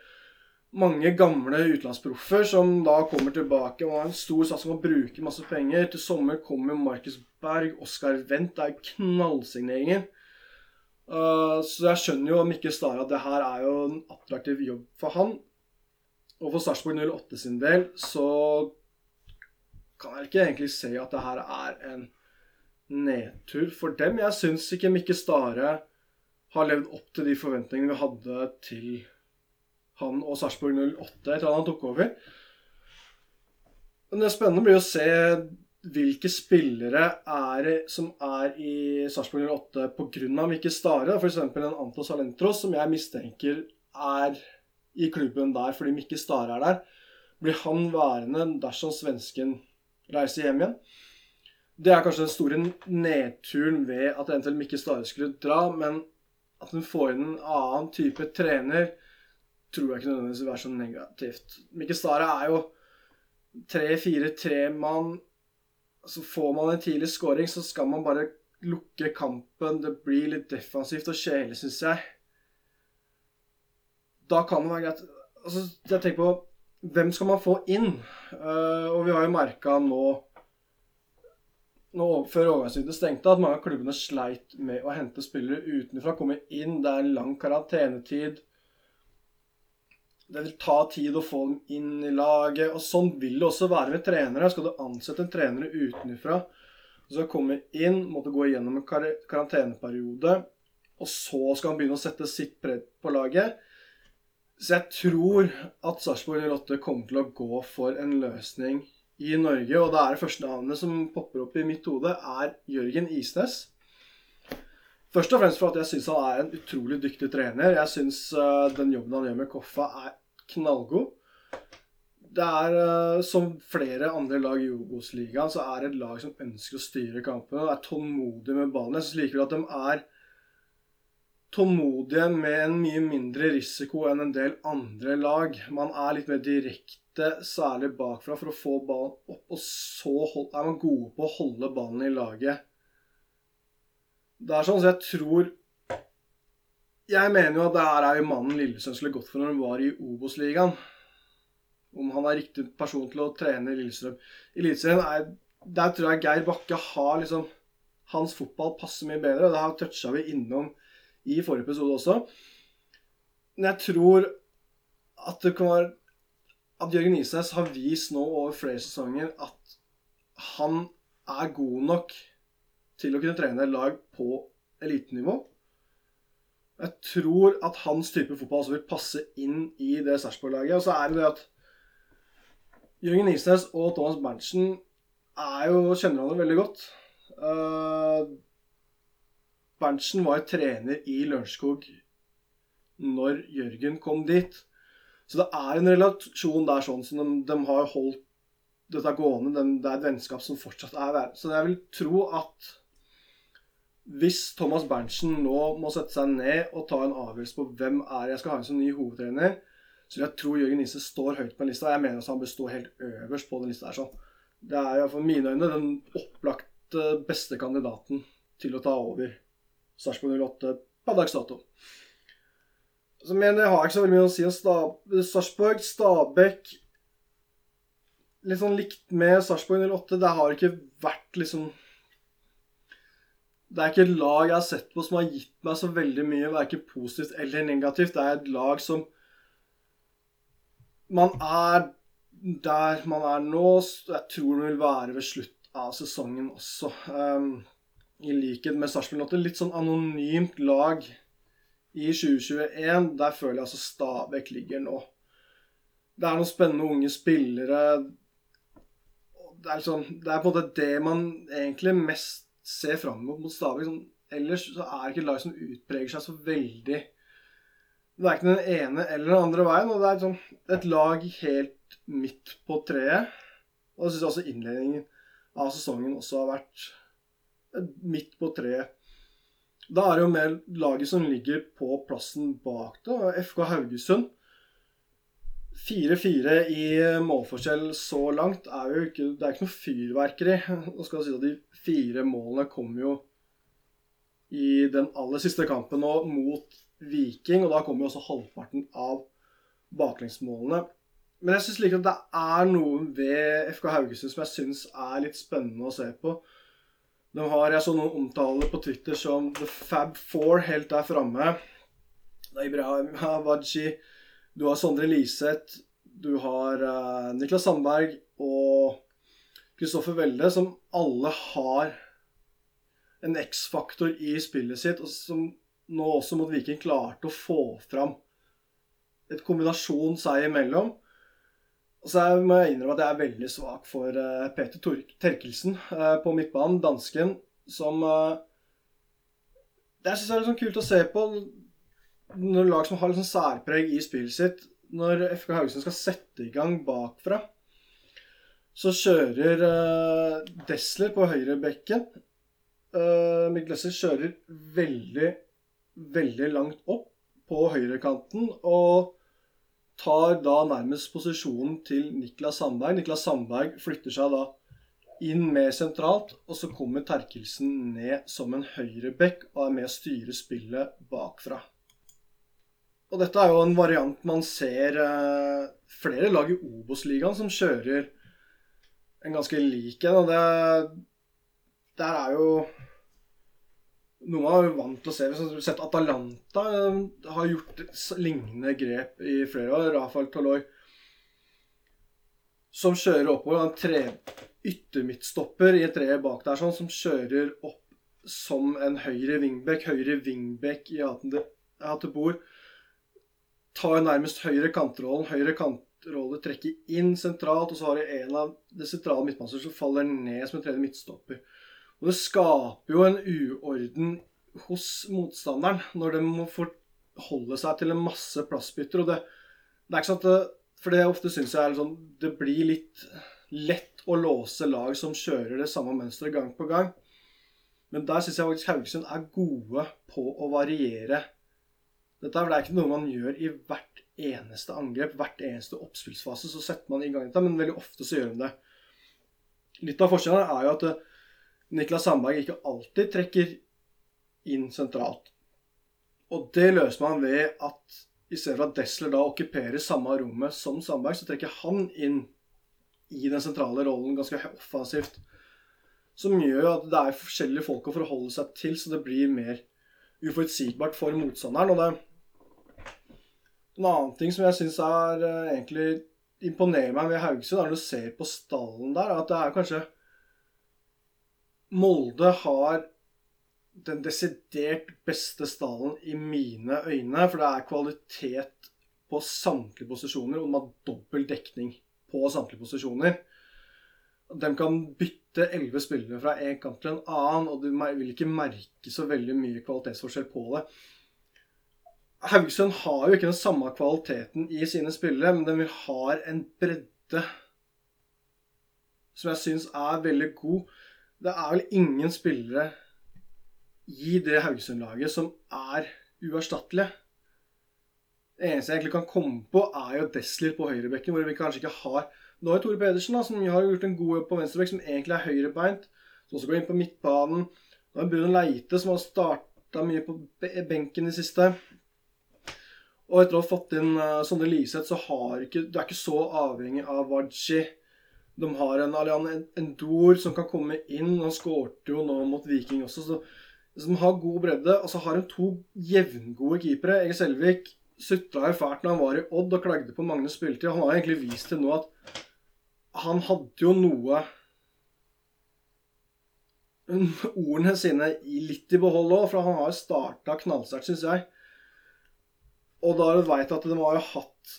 mange gamle utenlandsproffer som da kommer tilbake. Man har en stor satsing og bruker masse penger. Til sommer kommer Markus Berg, Oskar Wendt. Det er knallsigneringer. Uh, så jeg skjønner jo Mikke Stara at det her er jo en attraktiv jobb for han. Og for Sarpsborg 08 sin del så kan jeg ikke egentlig se at det her er en nedtur for dem. Jeg syns ikke Mikke Stare har levd opp til de forventningene vi hadde til han og Sarpsborg 08 etter at han tok over. Men det spennende blir å se hvilke spillere er som er i Sarpsborg 08 pga. Mikke Stare. F.eks. en Antos Alentros, som jeg mistenker er i klubben der fordi Mikke Stare er der. Blir han værende dersom svensken reiser hjem igjen? Det er kanskje den store nedturen ved at eventuelt Mikke Stare skulle dra, men at hun får inn en annen type trener, tror jeg ikke nødvendigvis vil være så negativt. Mikke Stare er jo tre-fire-tre-mann. Så får man en tidlig scoring, så skal man bare lukke kampen. Det blir litt defensivt og kjedelig, syns jeg. Da kan det være greit Altså, jeg tenker på Hvem skal man få inn? Uh, og vi har jo merka nå nå, før overgangsvinduet stengte, at mange av klubbene sleit med å hente spillere utenfra. Komme inn, det er lang karantenetid. Det vil ta tid å få dem inn i laget. Og sånn vil det også være med trenere. Skal du ansette en trener utenfra, så komme inn, måtte gå igjennom en kar karanteneperiode, og så skal han begynne å sette sitt preg på laget. Så jeg tror at Sarpsborg 08 kommer til å gå for en løsning i Norge, og det er det første navnet som popper opp i mitt hode, er Jørgen Isnes. Først og fremst for at jeg syns han er en utrolig dyktig trener. Jeg syns uh, den jobben han gjør med Koffa, er knallgod. Det er, uh, som flere andre lag i Obos-ligaen, så er det et lag som ønsker å styre kampene. er tålmodig med ballen. Jeg syns likevel at de er tålmodige med en mye mindre risiko enn en del andre lag. Man er litt mer direkte særlig bakfra for å få ballen opp, og så er man gode på å holde ballen i laget. Det er sånn at jeg tror Jeg mener jo at det her er jo mannen Lillesønn skulle gått for når han var i Obos-ligaen. Om han er riktig person til å trene Lillestrøm. Eliteserien Der tror jeg Geir Bakke har liksom Hans fotball passer mye bedre. Det her toucha vi innom i forrige episode også. Men jeg tror at det kan være at Jørgen Isnes har vist nå over flere sesonger at han er god nok til å kunne trene lag på elitenivå. Jeg tror at hans type fotball også vil passe inn i det Sarpsborg-laget. Og så er det det at Jørgen Isnes og Thomas Berntsen er jo, kjenner hverandre veldig godt. Uh, Berntsen var trener i Lørenskog når Jørgen kom dit. Så det er en relasjon der sånn som de, de har holdt dette gående. De, det er et vennskap som fortsatt er der. Så jeg vil tro at hvis Thomas Berntsen nå må sette seg ned og ta en avgjørelse på hvem er jeg skal ha inn som ny hovedtrener, så jeg tro Jørgen Nisse står høyt på den lista. Jeg mener at han bør stå helt øverst på den lista. her sånn. Det er iallfall mine øyne den opplagte beste kandidaten til å ta over Sarpsborg 08 på dags dato. Så, men jeg har ikke så veldig mye å si om Sarpsborg. Stabæk Litt sånn likt med Sarpsborg 08. Det har ikke vært liksom Det er ikke et lag jeg har sett på som har gitt meg så veldig mye, verken positivt eller negativt. Det er et lag som Man er der man er nå. Jeg tror det vil være ved slutt av sesongen også. Um, I likhet med Sarpsborg Lotte. Litt sånn anonymt lag i 2021. Der føler jeg altså Stabæk ligger nå. Det er noen spennende unge spillere. Det er, liksom, det er på en måte det man egentlig mest ser fram mot mot Stabæk. Sånn, ellers så er det ikke et lag som utpreger seg så veldig Det er ikke den ene eller den andre veien. Og det er sånn, et lag helt midt på treet. Og jeg syns også innledningen av sesongen også har vært midt på treet. Da er det jo mer laget som ligger på plassen bak det. FK Haugesund. 4-4 i målforskjell så langt er jo ikke Det er ikke noe fyrverkeri. Nå skal si at De fire målene kommer jo i den aller siste kampen nå mot Viking. Og da kommer jo også halvparten av baklengsmålene. Men jeg syns likevel det er noe ved FK Haugesund som jeg syns er litt spennende å se på. De har, Jeg så noen omtaler på Twitter som The Fab Four helt der framme. Ibrahim Hawaji, du har Sondre Liseth, du har uh, Niklas Sandberg og Kristoffer Welde, som alle har en X-faktor i spillet sitt, og som nå også mot Viking klarte å få fram et kombinasjon seg imellom. Og så må jeg innrømme at jeg er veldig svak for uh, Peter Terkelsen uh, på midtbanen, dansken, som uh, Det syns jeg er sånn kult å se på når lag som har sånn særpreg i spillet sitt. Når FK Haugesund skal sette i gang bakfra, så kjører Desler på høyrebekken. Mikkel Desler kjører veldig, veldig langt opp på høyrekanten. og tar da nærmest posisjonen til Niklas Sandberg. Niklas Sandberg flytter seg da inn mer sentralt, og så kommer Terkelsen ned som en høyreback og er med å styre spillet bakfra. Og dette er jo en variant man ser eh, flere lag i Obos-ligaen som kjører en ganske lik en. Og det der er jo noe man er vant til å se. Vi har sett Atalanta eh, har gjort lignende grep i flere år. Rafael Toloi som kjører oppover. En tre yttermidtstopper i et tre bak der sånn, som kjører opp som en høyre wingback. Høyre wingback i Hatebor. Tar nærmest høyre kantrollen. Høyre kantrolle trekker inn sentralt, og så har du en av det sentrale midtbaner som faller ned som en tredje midtstopper. Og det skaper jo en uorden hos motstanderen når de må forholde seg til en masse plassbytter. Og det, det er ikke at det, For det ofte syns jeg er sånn Det blir litt lett å låse lag som kjører det samme mønsteret gang på gang. Men der syns jeg faktisk Haugesund er gode på å variere dette. Er ikke noe man gjør i hvert eneste angrep, hvert eneste oppspillsfase. Så setter man i gang dette, men veldig ofte så gjør de det. Litt av forskjellen er jo at Niklas Sandberg ikke alltid trekker inn sentralt. Og det løser man ved at i stedet for at Desler da okkuperer samme rommet som Sandberg, så trekker han inn i den sentrale rollen ganske offensivt. Som gjør at det er forskjellige folk å forholde seg til, så det blir mer uforutsigbart for motstanderen. Og det en annen ting som jeg syns er uh, egentlig imponerer meg ved Haugesund, er når du ser på stallen der, at det er kanskje Molde har den desidert beste stallen i mine øyne. For det er kvalitet på samtlige posisjoner, og de har dobbel dekning på samtlige posisjoner. De kan bytte elleve spillere fra en kant til en annen, og du vil ikke merke så veldig mye kvalitetsforskjell på det. Haugesund har jo ikke den samme kvaliteten i sine spillere, men de har en bredde som jeg syns er veldig god. Det er vel ingen spillere i det Haugesund-laget som er uerstattelige. Det eneste jeg egentlig kan komme på, er jo Desler på høyrebekken, hvor vi kanskje ikke har Nå er Tore Pedersen, da, som har gjort en god jobb på venstrebekk, som egentlig er høyrebeint, som også går inn på midtbanen. Nå er Bruno Leite, som har starta mye på benken i siste. Og etter å ha fått inn uh, Sondre Liseth, så har ikke Du er ikke så avhengig av Waji de har en Alian Endor som kan komme inn. Han skårte jo nå mot Viking også, så som har god bredde, og så har de to jevngode keepere. Egil Selvik sutra jo fælt når han var i Odd og klagde på Magnus spilletid. Han har egentlig vist til nå at han hadde jo noe Ordene sine litt i behold òg, for han har jo starta knallsterkt, syns jeg. Og da veit at de har jo hatt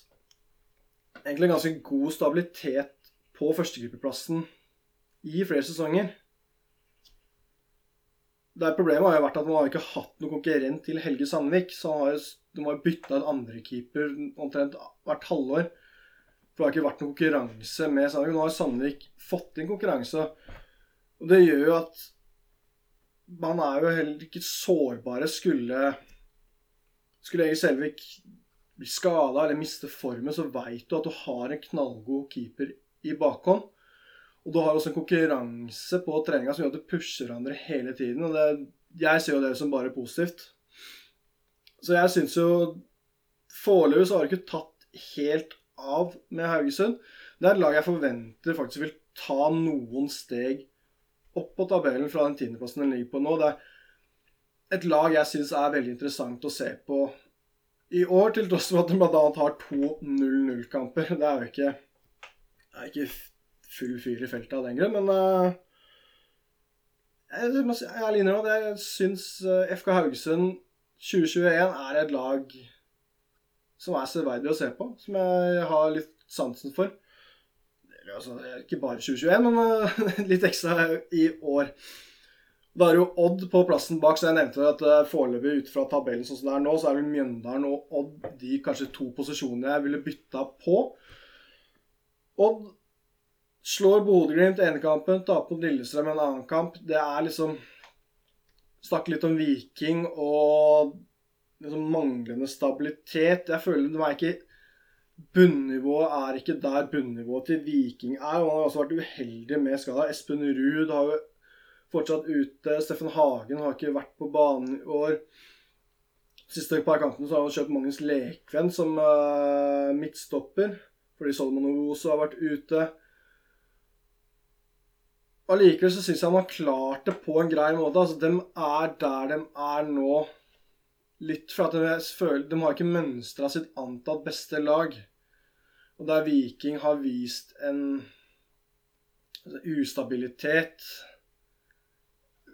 egentlig ganske god stabilitet på førstegruppeplassen i flere sesonger. Det Problemet har jo vært at man har ikke hatt noen konkurrent til Helge Sandvik. Så har jo, de har bytta ut andrekeeper omtrent hvert halvår. For det har ikke vært noen konkurranse med Sandvik. Nå har Sandvik fått inn konkurranse. Og det gjør jo at man er jo heller ikke sårbare. Skulle Skulle Egil Selvik bli skada eller miste formen, så veit du at du har en knallgod keeper i bakhånd. Og du har også en konkurranse på treninga som gjør at du pusher hverandre hele tiden. Og det, jeg ser jo det som bare positivt. Så jeg syns jo Foreløpig så har det ikke tatt helt av med Haugesund. Det er et lag jeg forventer faktisk vil ta noen steg opp på tabellen fra den tiendeplassen den ligger på nå. Det er et lag jeg syns er veldig interessant å se på i år, til tross for at de bl.a. har to 0-0-kamper. Det er jo ikke, er ikke full fyr i feltet av den grunn, men uh, jeg, jeg at jeg syns eh, FK Haugesund 2021 er et lag som er severdig å se på, som jeg har litt sansen for. Altså, ikke bare 2021, men uh, litt ekstra i år. Da er jo Odd på plassen bak, så jeg nevnte at foreløpig ut fra tabellen sånn som det er nå, så er vel Mjøndalen og Odd de kanskje to posisjonene jeg ville bytta på. Odd Slår Bodø-Glimt ene kampen, taper mot Lillestrøm en annen kamp. Det er liksom Snakke litt om Viking og liksom manglende stabilitet. Jeg føler det var ikke Bunnivået er ikke der bunnivået til Viking er. og Han har også vært uheldig med skada. Espen Ruud har jo fortsatt ute. Steffen Hagen har ikke vært på banen i år. Siste par kampene så har han kjøpt Magnus Lekven som uh, midtstopper. Fordi Solomon Ovoso har vært ute. Allikevel så syns jeg han har klart det på en grei måte. Altså, de er der de er nå. Litt for at de, føler, de har ikke mønstra sitt antatt beste lag. Og der Viking har vist en altså, ustabilitet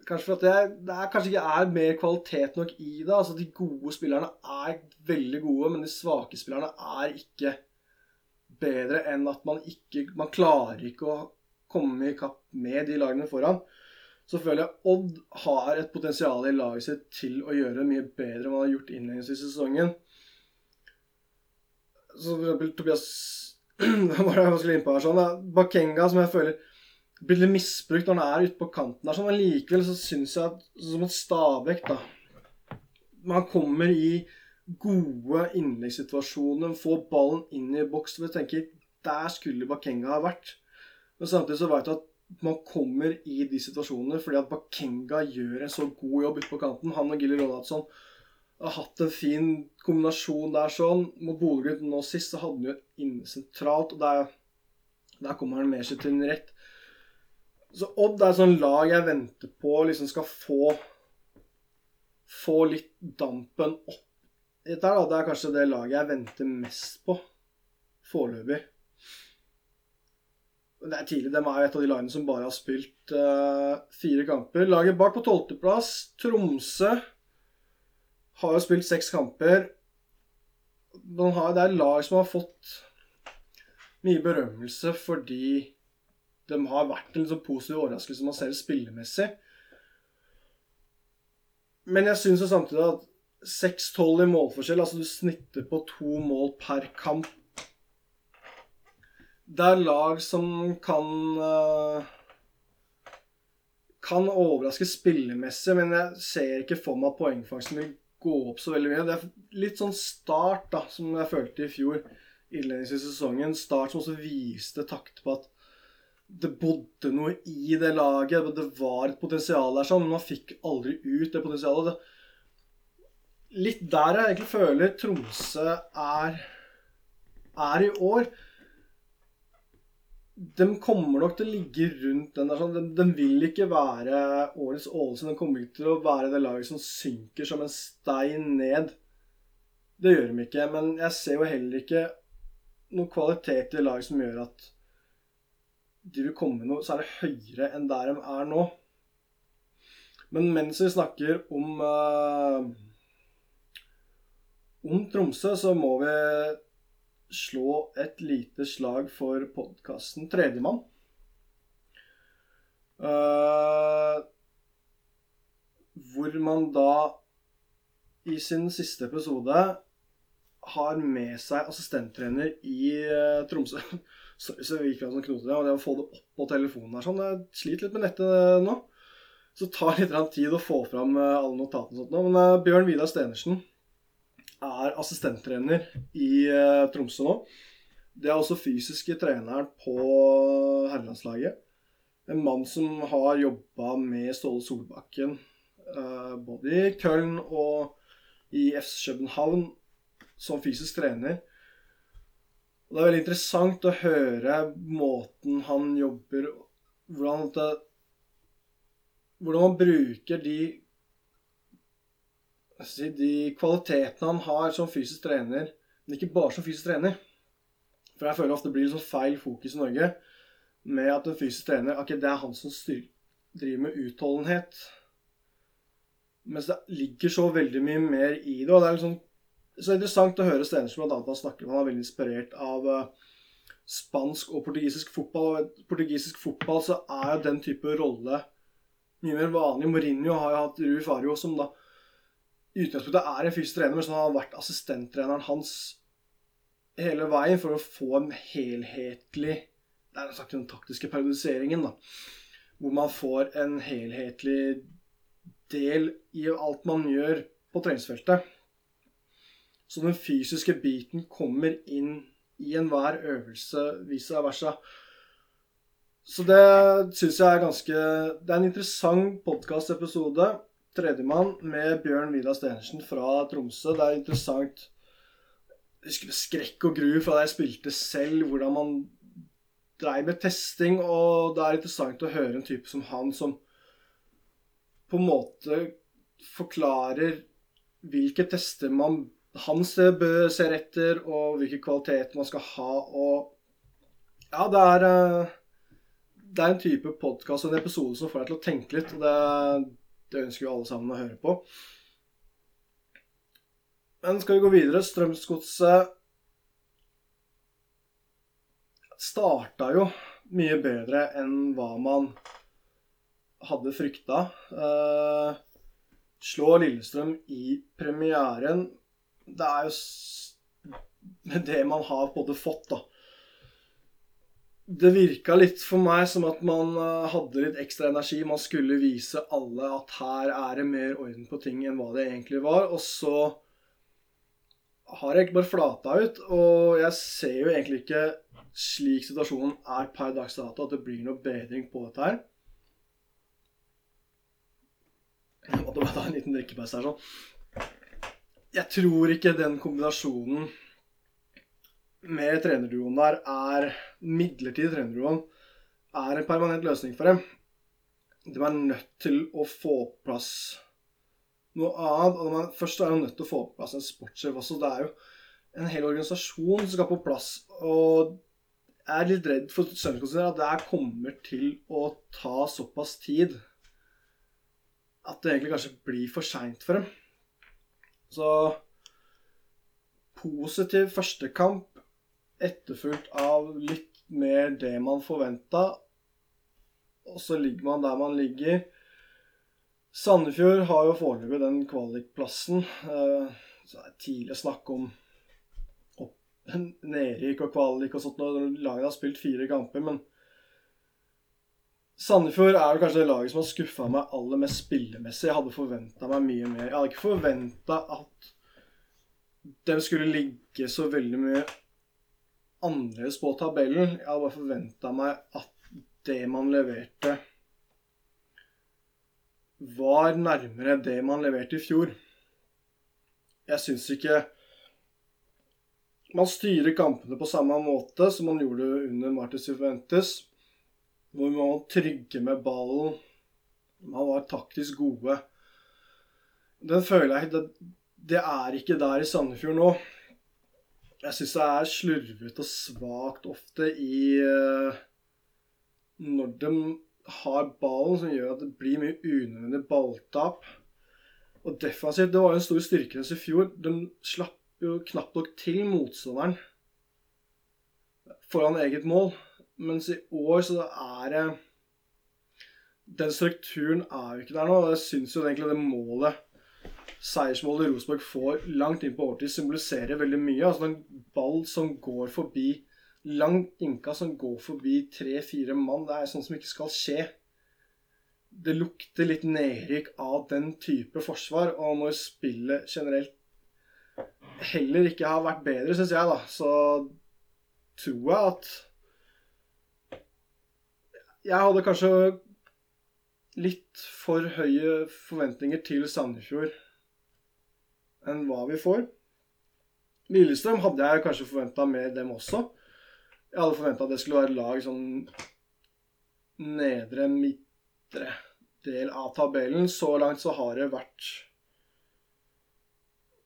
Kanskje for at det, det er, kanskje ikke er mer kvalitet nok i det. Altså, de gode spillerne er veldig gode, men de svake spillerne er ikke bedre enn at man ikke Man klarer ikke å komme i kapp med de lagene foran, så føler jeg Odd har et potensial i laget sitt til å gjøre det mye bedre enn man har gjort innledningsvis i sesongen. Så for eksempel Tobias var jeg skulle inn her sånn? Bakenga, som jeg føler blir litt misbrukt når han er ute på kanten der, sånn, men likevel så syns jeg at som et Stabæk, da Man kommer i gode innleggssituasjoner, få ballen inn i boks. Jeg tenker der skulle Bakenga ha vært. Men samtidig så vet du at man kommer i de situasjonene fordi at Bakenga gjør en så god jobb ute på kanten. Han og Gilly Ronaldsson har hatt en fin kombinasjon der sånn. Mot Bodø-Glimt nå sist så hadde han jo inne sentralt, og der, der kommer han mer seg til en rett. Så Odd er et sånn lag jeg venter på liksom skal få få litt dampen opp dette. Det er kanskje det laget jeg venter mest på foreløpig. Det er tidlig. De er et av de lagene som bare har spilt uh, fire kamper. Laget bak på tolvteplass, Tromsø, har jo spilt seks kamper. De har, det er lag som har fått mye berømmelse fordi de har vært en liksom positiv overraskelse man ser spillemessig. Men jeg syns samtidig at 6-12 i målforskjell, altså du snitter på to mål per kamp det er lag som kan uh, Kan overraske spillemessig, men jeg ser ikke for meg at poengfangsten vil gå opp så veldig mye. Det er litt sånn start da, som jeg følte i fjor, innledningsvis i sesongen. Start som også viste takt på at det bodde noe i det laget. Det var et potensial der, sånn, men man fikk aldri ut det potensialet. Det, litt der jeg egentlig føler Tromsø er, er i år. de kommer nok til å ligge rundt den der. sånn, de, de vil ikke være årets Ålesund. De kommer ikke til å være det laget som synker som en stein ned. Det gjør de ikke. Men jeg ser jo heller ikke noen kvalitet i laget som gjør at de vil komme noe særlig høyere enn der de er nå. Men mens vi snakker om uh, om Tromsø, så må vi slå et lite slag for podkasten Tredjemann. Uh, hvor man da i sin siste episode har med seg assistenttrener i uh, Tromsø. Sorry, så det gikk fra sånn knote, og det å få det opp på telefonen her sånn Jeg sliter litt med nettet nå. Så det tar litt tid å få fram alle notatene og sånt nå. Men uh, Bjørn Vidar Stenersen er assistenttrener i uh, Tromsø nå. Det er også fysiske treneren på herrelandslaget. En mann som har jobba med Ståle Solbakken uh, både i Köln og i FC København som fysisk trener. Og det er veldig interessant å høre måten han jobber Hvordan, det, hvordan man bruker de de kvalitetene han har som fysisk trener, men ikke bare som fysisk trener. For jeg føler ofte det blir sånn feil fokus i Norge med at en fysisk trener ok, det er han som styr, driver med utholdenhet. Mens det ligger så veldig mye mer i det. og det er liksom så interessant å høre blant annet han snakker om. Han er veldig inspirert av uh, spansk og portugisisk fotball. Og portugisisk fotball så er jo den type rolle mye mer vanlig. Mourinho har jo hatt Rui Fario, som da i utgangspunktet er en fysisk trener, men som har vært assistenttreneren hans hele veien for å få en helhetlig Det er sagt den taktiske periodiseringen, da. Hvor man får en helhetlig del i alt man gjør på treningsfeltet. Så den fysiske biten kommer inn i enhver øvelse, vice versa. Så det syns jeg er ganske Det er en interessant podkastepisode. Tredjemann med Bjørn Vidar Stenersen fra Tromsø. Det er interessant Jeg husker skrekk og gru fra da jeg spilte selv, hvordan man dreiv med testing. Og det er interessant å høre en type som han, som på en måte forklarer hvilke tester man han ser etter, og hvilke kvaliteter man skal ha. Og ja, det er, det er en type podkast og en episode som får deg til å tenke litt. og det det ønsker jo alle sammen å høre på. Men skal vi gå videre? Strømsgodset starta jo mye bedre enn hva man hadde frykta. Eh, slå Lillestrøm i premieren. Det er jo det man har både fått, da det virka litt for meg som at man eh, hadde litt ekstra energi. Man skulle vise alle at her er det mer orden på ting enn hva det egentlig var. Og så har jeg bare flata ut. Og jeg ser jo egentlig ikke, slik situasjonen er per dags dato, at det blir noe bedring på dette her. Jeg måtte bare ta en liten drikkepause her, sånn. Jeg tror ikke den kombinasjonen med trenerduoen der er midlertidig trenerduoen er en permanent løsning for dem. De er nødt til å få på plass noe annet. og man, Først er de nødt til å få på plass en sportssjef også. Det er jo en hel organisasjon som skal på plass. Og jeg er litt redd for at det her kommer til å ta såpass tid at det egentlig kanskje blir for seint for dem. Så positiv første kamp etterfulgt av litt mer det man forventa. Og så ligger man der man ligger. Sandefjord har jo foreløpig den kvalikplassen. Eh, så det er tidlig å snakke om nedrykk og kvalik og sånt når laget har spilt fire kamper, men Sandefjord er jo kanskje det laget som har skuffa meg aller mest spillemessig. Jeg hadde forventa meg mye mer. Jeg hadde ikke forventa at de skulle ligge så veldig mye annerledes på tabellen. Jeg hadde bare forventa meg at det man leverte, var nærmere det man leverte i fjor. Jeg syns ikke Man styrer kampene på samme måte som man gjorde under Martin Juventus, hvor man var trygge med ballen. Man var taktisk gode. Den føler jeg det, det er ikke der i Sandefjord nå. Jeg syns det er slurvete og svakt ofte i uh, Når de har ballen, som gjør at det blir mye unødvendig balltap. Og defensivt, det var jo en stor styrke deres i fjor. De slapp jo knapt nok til motstanderen foran eget mål. Mens i år så er det Den strukturen er jo ikke der nå. og Jeg syns jo egentlig det målet seiersmålet Rosenborg får langt inn på overtid, symboliserer veldig mye. Altså en ball som går forbi langt innka, som går forbi tre-fire mann, det er sånn som ikke skal skje. Det lukter litt nedrykk av den type forsvar, og når spillet generelt heller ikke har vært bedre, syns jeg, da, så tror jeg at Jeg hadde kanskje litt for høye forventninger til Sandefjord enn hva vi får. Lillestrøm hadde jeg kanskje forventa mer dem også. Jeg hadde forventa at det skulle være lag sånn nedre, midtre del av tabellen. Så langt så har det vært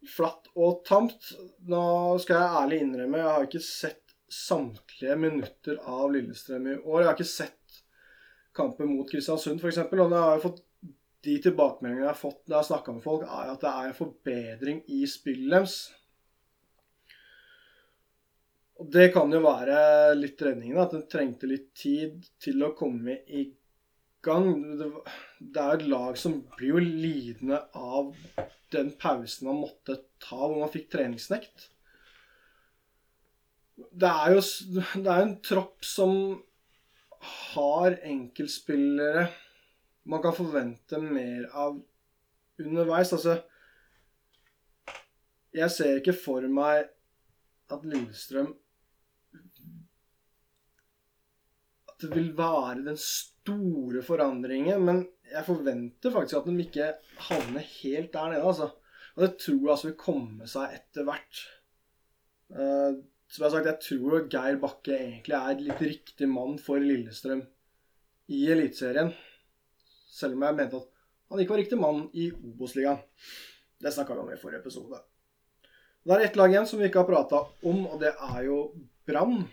flatt og tamt. Nå skal jeg ærlig innrømme, jeg har ikke sett samtlige minutter av Lillestrøm i år. Jeg har ikke sett kampen mot Kristiansund, f.eks. Og jeg har fått de tilbakemeldingene jeg har fått når jeg har snakka med folk, er at det er en forbedring i spillet deres. Og det kan jo være litt redningen, at den trengte litt tid til å komme i gang. Det er et lag som blir jo lidende av den pausen man måtte ta hvor man fikk treningsnekt. Det er jo det er en tropp som har enkeltspillere man kan forvente mer av underveis. Altså Jeg ser ikke for meg at Lillestrøm At det vil være den store forandringen. Men jeg forventer faktisk at de ikke havner helt der nede, altså. Og det tror jeg altså vil komme seg etter hvert. Uh, som jeg har sagt, jeg tror Geir Bakke egentlig er litt riktig mann for Lillestrøm i Eliteserien. Selv om jeg mente at han ikke var riktig mann i Obos-ligaen. Det snakka vi om i forrige episode. Det er ett lag igjen som vi ikke har prata om, og det er jo Brann.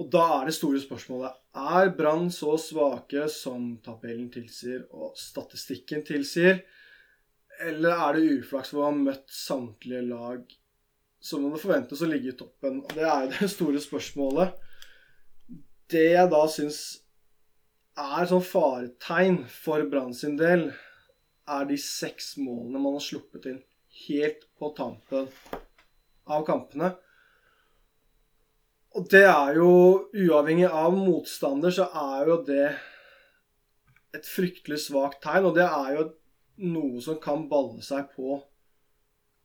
Og da er det store spørsmålet Er Brann så svake som tabellen tilsier og statistikken tilsier? Eller er det uflaks for å ha møtt samtlige lag som man forventes å ligge i toppen? Og Det er jo det store spørsmålet. Det jeg da syns er sånn faretegn for Brann sin del, er de seks målene man har sluppet inn helt på tampen av kampene. Og det er jo Uavhengig av motstander, så er jo det et fryktelig svakt tegn. Og det er jo noe som kan balle seg på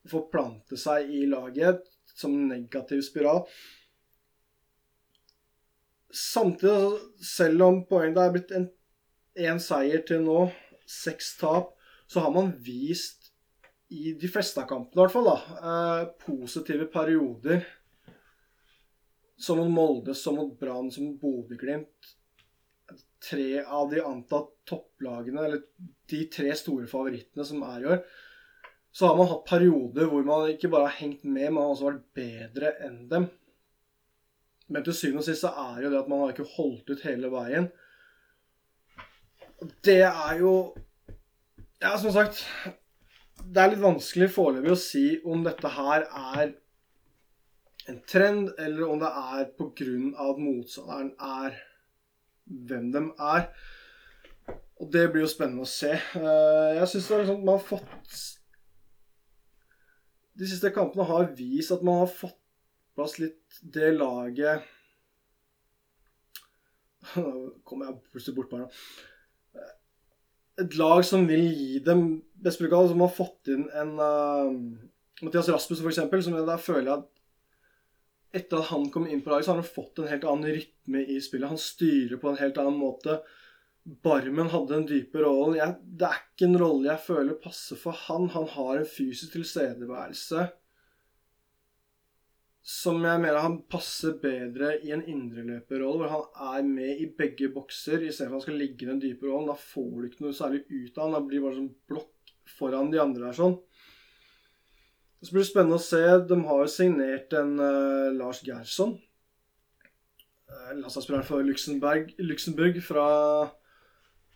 Forplante seg i laget som negativ spiral samtidig, selv om poenget er blitt én seier til nå, seks tap, så har man vist i de fleste av kampene i hvert fall, da, eh, positive perioder. Som mot Molde, som mot Brann, som mot Bodø-Glimt. Tre av de antatt topplagene, eller de tre store favorittene som er i år, så har man hatt perioder hvor man ikke bare har hengt med, man har også vært bedre enn dem. Men til syvende og sist så er jo det at man har ikke holdt ut hele veien. Det er jo Ja, som sagt Det er litt vanskelig foreløpig å si om dette her er en trend, eller om det er av at motstanderen er hvem de er. Og det blir jo spennende å se. Eh, jeg syns liksom, man har fått De siste kampene har vist at man har fått plass litt det laget Nå kommer jeg plutselig bort på her. Et lag som vil gi dem best mulig, som har fått inn en uh, Mathias Rasmus, f.eks., som jeg da føler at etter at han kom inn på laget, så har han fått en helt annen rytme i spillet. Han styrer på en helt annen måte. Barmen hadde en dype rolle. det er ikke en rolle jeg føler passer for han. Han har en fysisk tilstedeværelse som jeg mener han passer bedre i en indreløperrolle, hvor han er med i begge bokser istedenfor at han skal ligge i den dype rollen. Da får du ikke noe særlig ut av han. Da blir bare sånn blokk foran de andre der sånn. Så blir det spennende å se. De har jo signert en uh, Lars Gerson. Uh, Landslagsspilleren for Luxemburg, Luxemburg fra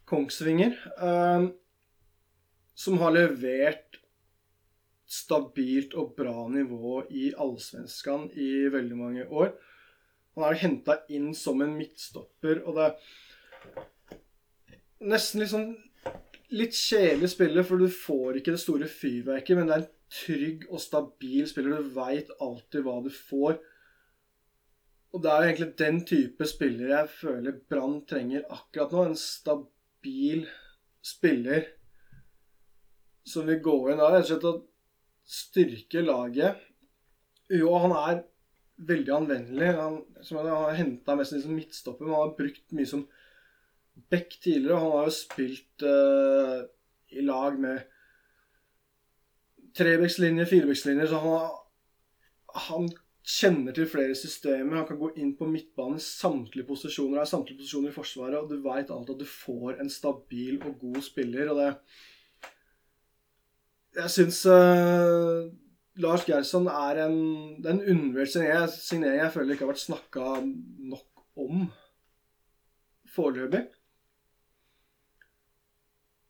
Kongsvinger. Uh, som har levert stabilt og bra nivå i Allsvenskan i veldig mange år. Han er henta inn som en midtstopper, og det er nesten litt sånn litt kjedelig spiller, for du får ikke det store fyrverket, men det er en trygg og stabil spiller. Du veit alltid hva du får. Og det er jo egentlig den type spiller jeg føler Brann trenger akkurat nå. En stabil spiller som vil gå inn der, rett og slett å styrke laget. Jo, han er veldig anvendelig. Han, som han har henta mest som midtstopper, men han har brukt mye som back tidligere. Han har jo spilt uh, i lag med trebekslinjer, firebekslinjer, så han, han kjenner til flere systemer. Han kan gå inn på midtbanen i samtlige posisjoner. Det er samtlige posisjoner i Forsvaret, og du veit alltid at du får en stabil og god spiller. og det Jeg syns uh, Lars Gerson er en, det er en undervurdert signering. signering jeg føler ikke har vært snakka nok om foreløpig.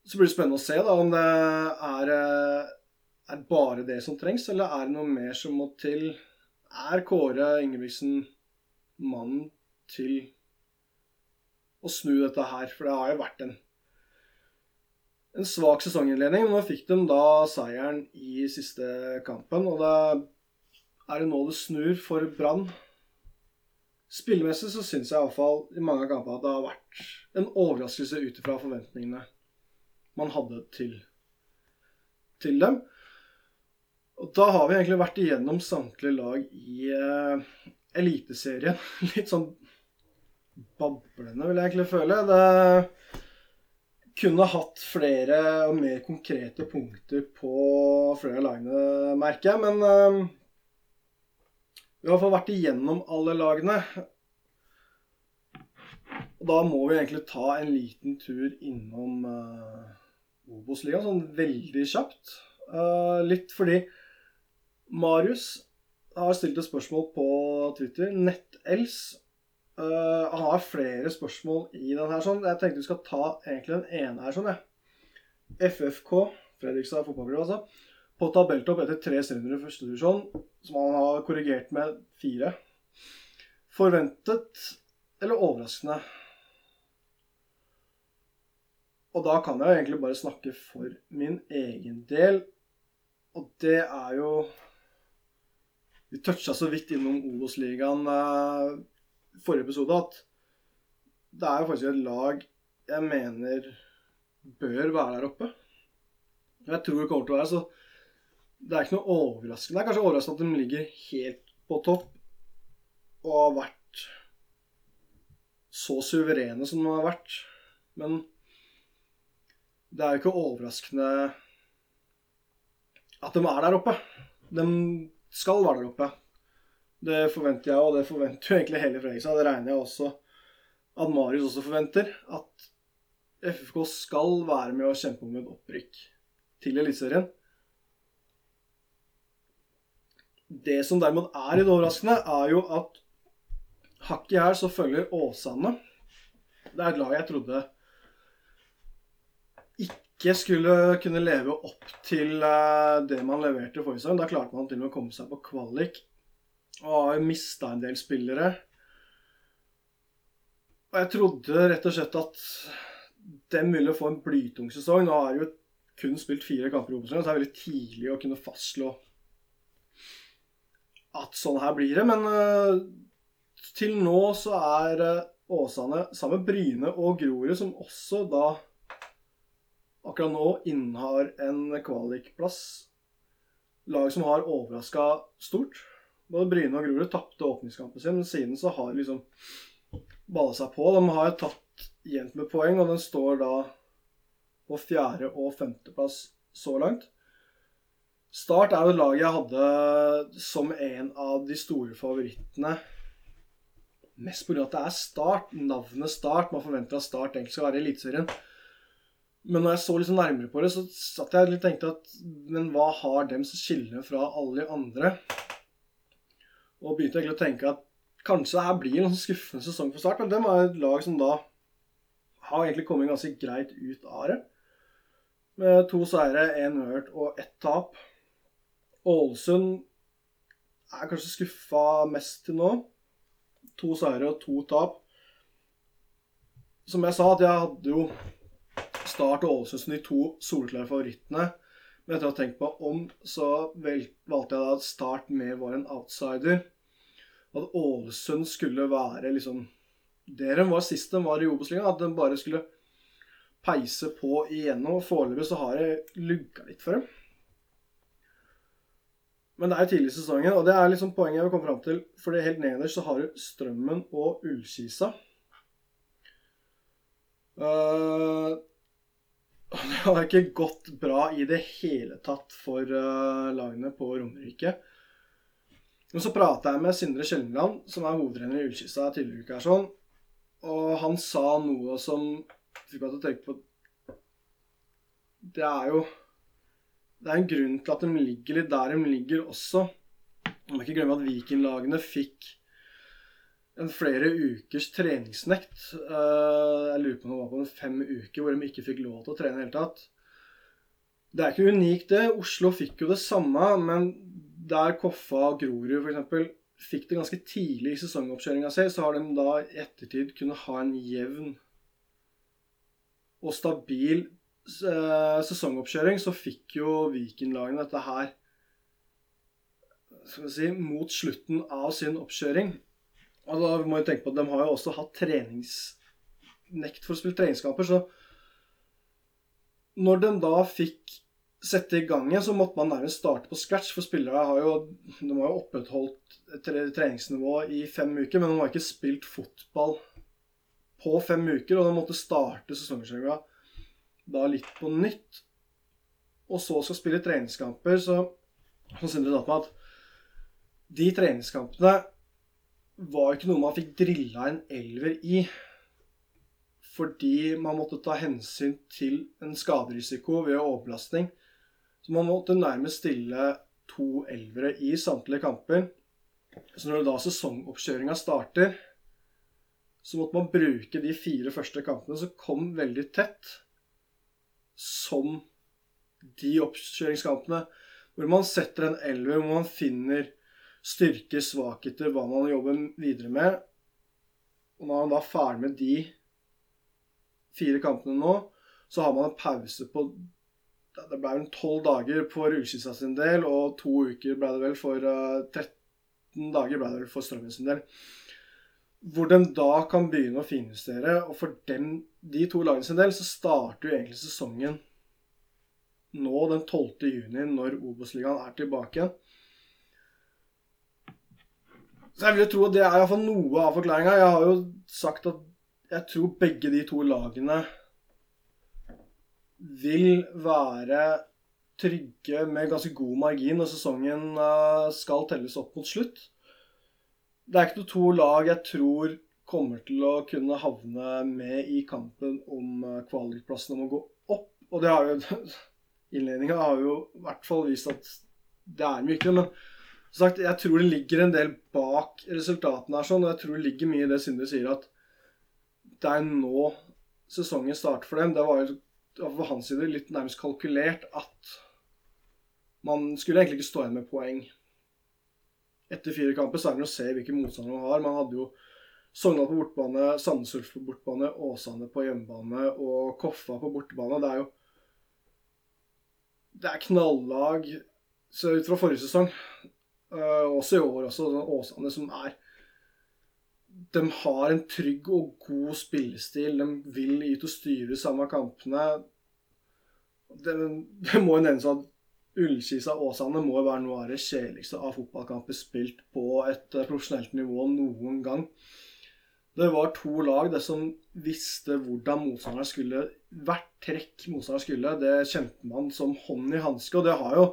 Så blir det spennende å se da, om det er, er bare det som trengs, eller er det noe mer som må til? Er Kåre Ingebrigtsen mannen til å snu dette her? For det har jo vært en, en svak sesonginnledning. Men nå fikk de da seieren i siste kampen, og det er det nå det snur for Brann. Spillemessig så syns jeg iallfall i mange av kampene at det har vært en overraskelse ut ifra forventningene man hadde til, til dem. Og da har vi egentlig vært igjennom samtlige lag i uh, Eliteserien. Litt sånn bablende, vil jeg egentlig føle. Det kunne hatt flere og mer konkrete punkter på flere av lagene, merker jeg. Men uh, vi har i hvert fall vært igjennom alle lagene. Og da må vi egentlig ta en liten tur innom uh, Obos-ligaen sånn veldig kjapt. Uh, litt fordi Marius har stilt et spørsmål på Twitter. NettEls. Uh, har flere spørsmål i den her. sånn. Jeg tenkte vi skal ta egentlig den ene her sånn, jeg. FFK, Fredrikstad fotballklubb, altså. På tabelltopp etter tre serier i første divisjon, som han har korrigert med fire. Forventet eller overraskende? Og da kan jeg jo egentlig bare snakke for min egen del. Og det er jo Vi toucha så vidt innom Obos-ligaen uh, forrige episode at det er jo faktisk et lag jeg mener bør være der oppe. Jeg tror det kommer til å være så Det er ikke noe overraskende. Det er kanskje overraskende at de ligger helt på topp og har vært så suverene som de har vært. Men det er jo ikke overraskende at de er der oppe. De skal være der oppe. Det forventer jeg, og det forventer jo egentlig hele Fredrikstad. Det regner jeg også at Marius også forventer. At FFK skal være med å kjempe om et opprykk til Eliteserien. Det som derimot er litt overraskende, er jo at hakket her så følger Åsane. Det er et lag jeg trodde ikke skulle kunne leve opp til eh, det man leverte forrige sesong. Da klarte man til og med å komme seg på kvalik. Og har mista en del spillere. Og jeg trodde rett og slett at dem ville få en blytung sesong. Nå har jeg jo kun spilt fire kamper i Obos-ligaen, så det er veldig tidlig å kunne fastslå at sånn her blir det. Men uh, til nå så er uh, Åsane sammen med Bryne og Grorud, som også da akkurat nå innehar en kvalikplass. Lag som har overraska stort. Både Bryne og Grorud tapte åpningskampen sin, men siden så har de liksom balla seg på. De har tatt jevnt med poeng, og den står da på fjerde- og femteplass så langt. Start er jo et lag jeg hadde som en av de store favorittene. Mest pga. at det er Start. Navnet Start. Man forventer at Start egentlig skal være i Eliteserien. Men når jeg så liksom nærmere på det, så satt jeg litt og tenkte at Men hva har dem som skiller fra alle de andre? Og begynte egentlig å tenke at kanskje det her blir en skuffende sesong for Start. Men dem er et lag som da har egentlig kommet ganske greit ut av det. Med to seire, én uavgjort og ett tap. Ålesund er kanskje skuffa mest til nå. To seire og to tap. Som jeg sa, at jeg hadde jo Start og Ålesund som de to soleklare favorittene. Men etter å ha tenkt meg om, så valgte jeg da at Start mer var en outsider. At Ålesund skulle være liksom der de var sist de var i Obos-ligaen. At de bare skulle peise på igjennom. Foreløpig så har det lugga litt for dem. Men det er tidlig i sesongen, og det er liksom poenget jeg vil komme fram til. For helt nederst så har du Strømmen og Ullkisa. Uh, det har ikke gått bra i det hele tatt for uh, lagene på Romerike. Men så prata jeg med Sindre Kjelmeland, som er hovedrenner i Ullkisa tidligere uke her, sånn. Og han sa noe som fikk meg til å tenke på Det er jo Det er en grunn til at de ligger litt der de ligger også. Man må ikke glemme at Viking-lagene fikk en flere ukers treningsnekt. Eh, jeg lurer på om det var på en fem uker hvor de ikke fikk lov til å trene i det hele tatt. Det er ikke unikt, det. Oslo fikk jo det samme, men der Koffa og Grorud f.eks. fikk det ganske tidlig i sesongoppkjøringa si, så har de da i ettertid kunnet ha en jevn og stabil eh, sesongoppkjøring, så fikk jo Viking-lagene dette her skal si, mot slutten av sin oppkjøring. Og da må vi tenke på at De har jo også hatt treningsnekt for å spille treningskamper. Så når de da fikk sette i gang igjen, så måtte man nærmest starte på scratch. For spillere har jo, de har jo opprettholdt treningsnivået i fem uker, men de har ikke spilt fotball på fem uker. Og de måtte starte sesongkjøringa da litt på nytt. Og så skal spille treningskamper, så, så Sindre sa meg at de treningskampene var ikke noe man fikk drilla en elver i. Fordi man måtte ta hensyn til en skaderisiko ved overbelastning. Så man måtte nærmest stille to elvere i samtlige kamper. Så når da sesongoppkjøringa starter, så måtte man bruke de fire første kampene som kom veldig tett, som de oppkjøringskampene hvor man setter en elver, hvor man finner styrker, svakheter, hva man jobber videre med. Og når man da er ferdig med de fire kampene nå, så har man en pause på Det ble vel tolv dager på Rullskissa sin del, og to uker ble det vel for uh, eh, 13 dager ble det vel for Strømmen sin del. Hvor de da kan begynne å finjustere. Og for dem, de to lagene sin del så starter jo egentlig sesongen nå den 12. juni, når Obos-ligaen er tilbake igjen. Så jeg vil jo tro at det er iallfall noe av forklaringa. Jeg har jo sagt at jeg tror begge de to lagene vil være trygge med ganske god margin når sesongen eh, skal telles opp mot slutt. Det er ikke noe to lag jeg tror kommer til å kunne havne med i kampen om eh, kvalikplassen om å gå opp. Og det har jo Innledninga har jo i hvert fall vist at det er mye. Men sagt, jeg tror det ligger en del bak resultatene her, sånn, og jeg tror det ligger mye i det Sindre sier, at det er nå sesongen starter for dem. Det var jo fra hans side litt nærmest kalkulert at man skulle egentlig ikke stå igjen med poeng. Etter fire kamper så er det å se hvilke motstandere man har. Man hadde jo Sogndal på bortebane, Sandnes Ulf på bortebane, Åsane på hjemmebane og Koffa på bortebane. Det er jo Det er knallag så ut fra forrige sesong. Uh, også i år også, Åsane som er De har en trygg og god spillestil. De vil ut og styre samme kampene. Det, det må jo nevnes at Ullkisa Åsane må være noe av det kjedeligste av fotballkamper spilt på et uh, profesjonelt nivå noen gang. Det var to lag det som visste hvordan motstanderen skulle Hvert trekk motstanderen skulle, det kjente man som hånd i hanske. Og det har jo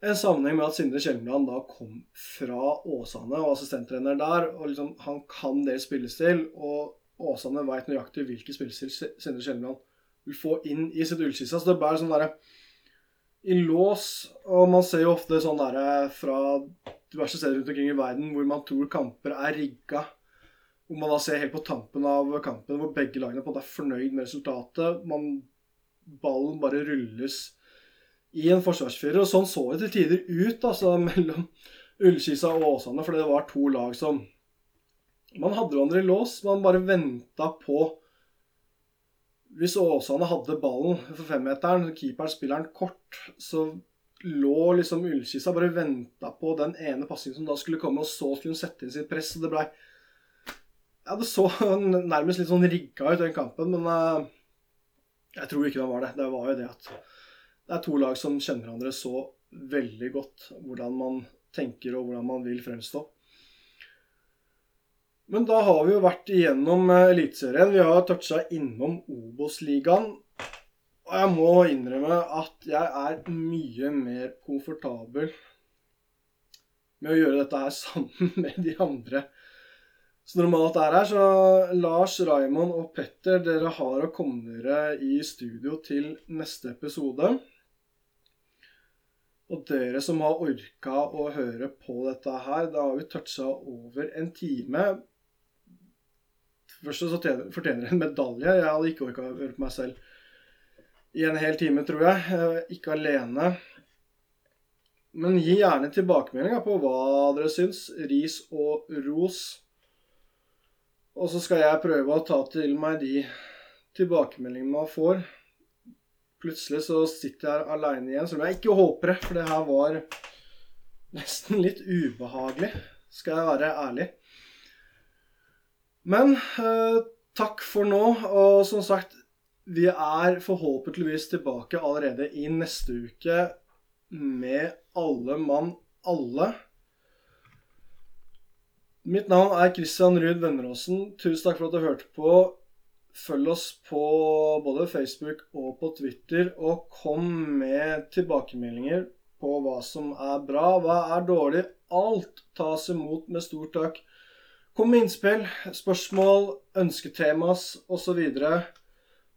en sammenheng med at Sindre Kjelmeland da kom fra Åsane og assistenttrener der. og liksom, Han kan deres spillestil, og Åsane veit nøyaktig hvilken spillestil Sindre Kjelmeland vil få inn i sitt ullskisse. Så det er bare sånn derre i lås, og man ser jo ofte sånn derre fra diverse steder rundt omkring i verden hvor man tror kamper er rigga. Hvor man da ser helt på tampen av kampen hvor begge lagene på en måte er fornøyd med resultatet. Man, ballen bare rulles i en forsvarsfirer. Og sånn så det til tider ut altså, mellom Ullkisa og Åsane, fordi det var to lag som Man hadde hverandre i lås. Man bare venta på Hvis Åsane hadde ballen for femmeteren, keeperen spiller den kort, så lå liksom Ullkisa bare venta på den ene passingen som da skulle komme, og så skulle hun sette inn sitt press. og det ble ja, Det så nærmest litt sånn rigga ut, den kampen, men uh, jeg tror ikke det var det. Det var jo det at det er to lag som kjenner hverandre så veldig godt. Hvordan man tenker og hvordan man vil fremstå. Men da har vi jo vært igjennom eh, Eliteserien. Vi har toucha innom Obos-ligaen. Og jeg må innrømme at jeg er mye mer komfortabel med å gjøre dette her sammen med de andre som normalt er her. Så Lars, Raymond og Petter, dere har å komme dere i studio til neste episode. Og dere som har orka å høre på dette her, da har vi toucha over en time. Først så fortjener dere en medalje. Jeg hadde ikke orka å høre på meg selv i en hel time, tror jeg. Ikke alene. Men gi gjerne tilbakemeldinger på hva dere syns. Ris og ros. Og så skal jeg prøve å ta til meg de tilbakemeldingene man får plutselig så sitter jeg her aleine igjen, som jeg ikke håper for det her var nesten litt ubehagelig, skal jeg være ærlig. Men eh, takk for nå, og som sagt, vi er forhåpentligvis tilbake allerede i neste uke med Alle mann alle. Mitt navn er Christian Ruud Venneråsen. Tusen takk for at du hørte på. Følg oss på både Facebook og på Twitter, og kom med tilbakemeldinger på hva som er bra, hva er dårlig. Alt tas imot med stor takk. Kom med innspill, spørsmål, ønsketemas osv.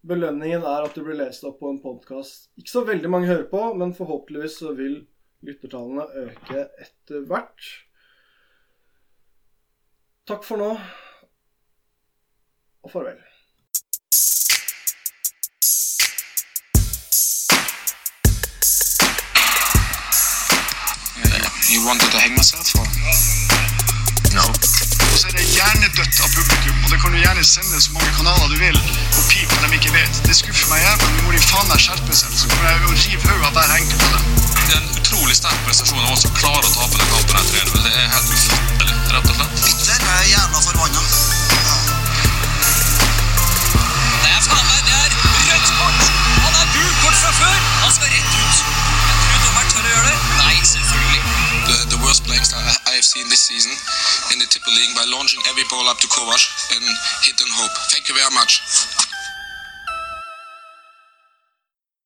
Belønningen er at du blir lest opp på en podkast. Ikke så veldig mange hører på, men forhåpentligvis så vil lyttertallene øke etter hvert. Takk for nå, og farvel. You wanted to hang myself or? No. Og så er det hjernedødt av publikum, og det kan du gjerne sende så mange kanaler du vil og pip når de ikke vet. Det skuffer meg jævlig, men må de faen meg skjerpe seg, så kommer jeg og river hodet av hver enkelt av dem. Det er en utrolig sterk prestasjon av oss som klarer å tape den kampen. her 3-0. Det er helt ufattelig, rett og slett. Bitter er jævla forbanna. The, worst blanks I have seen this season in the Tipper League by launching every ball up to Kovac and hit and hope. Thank you very much.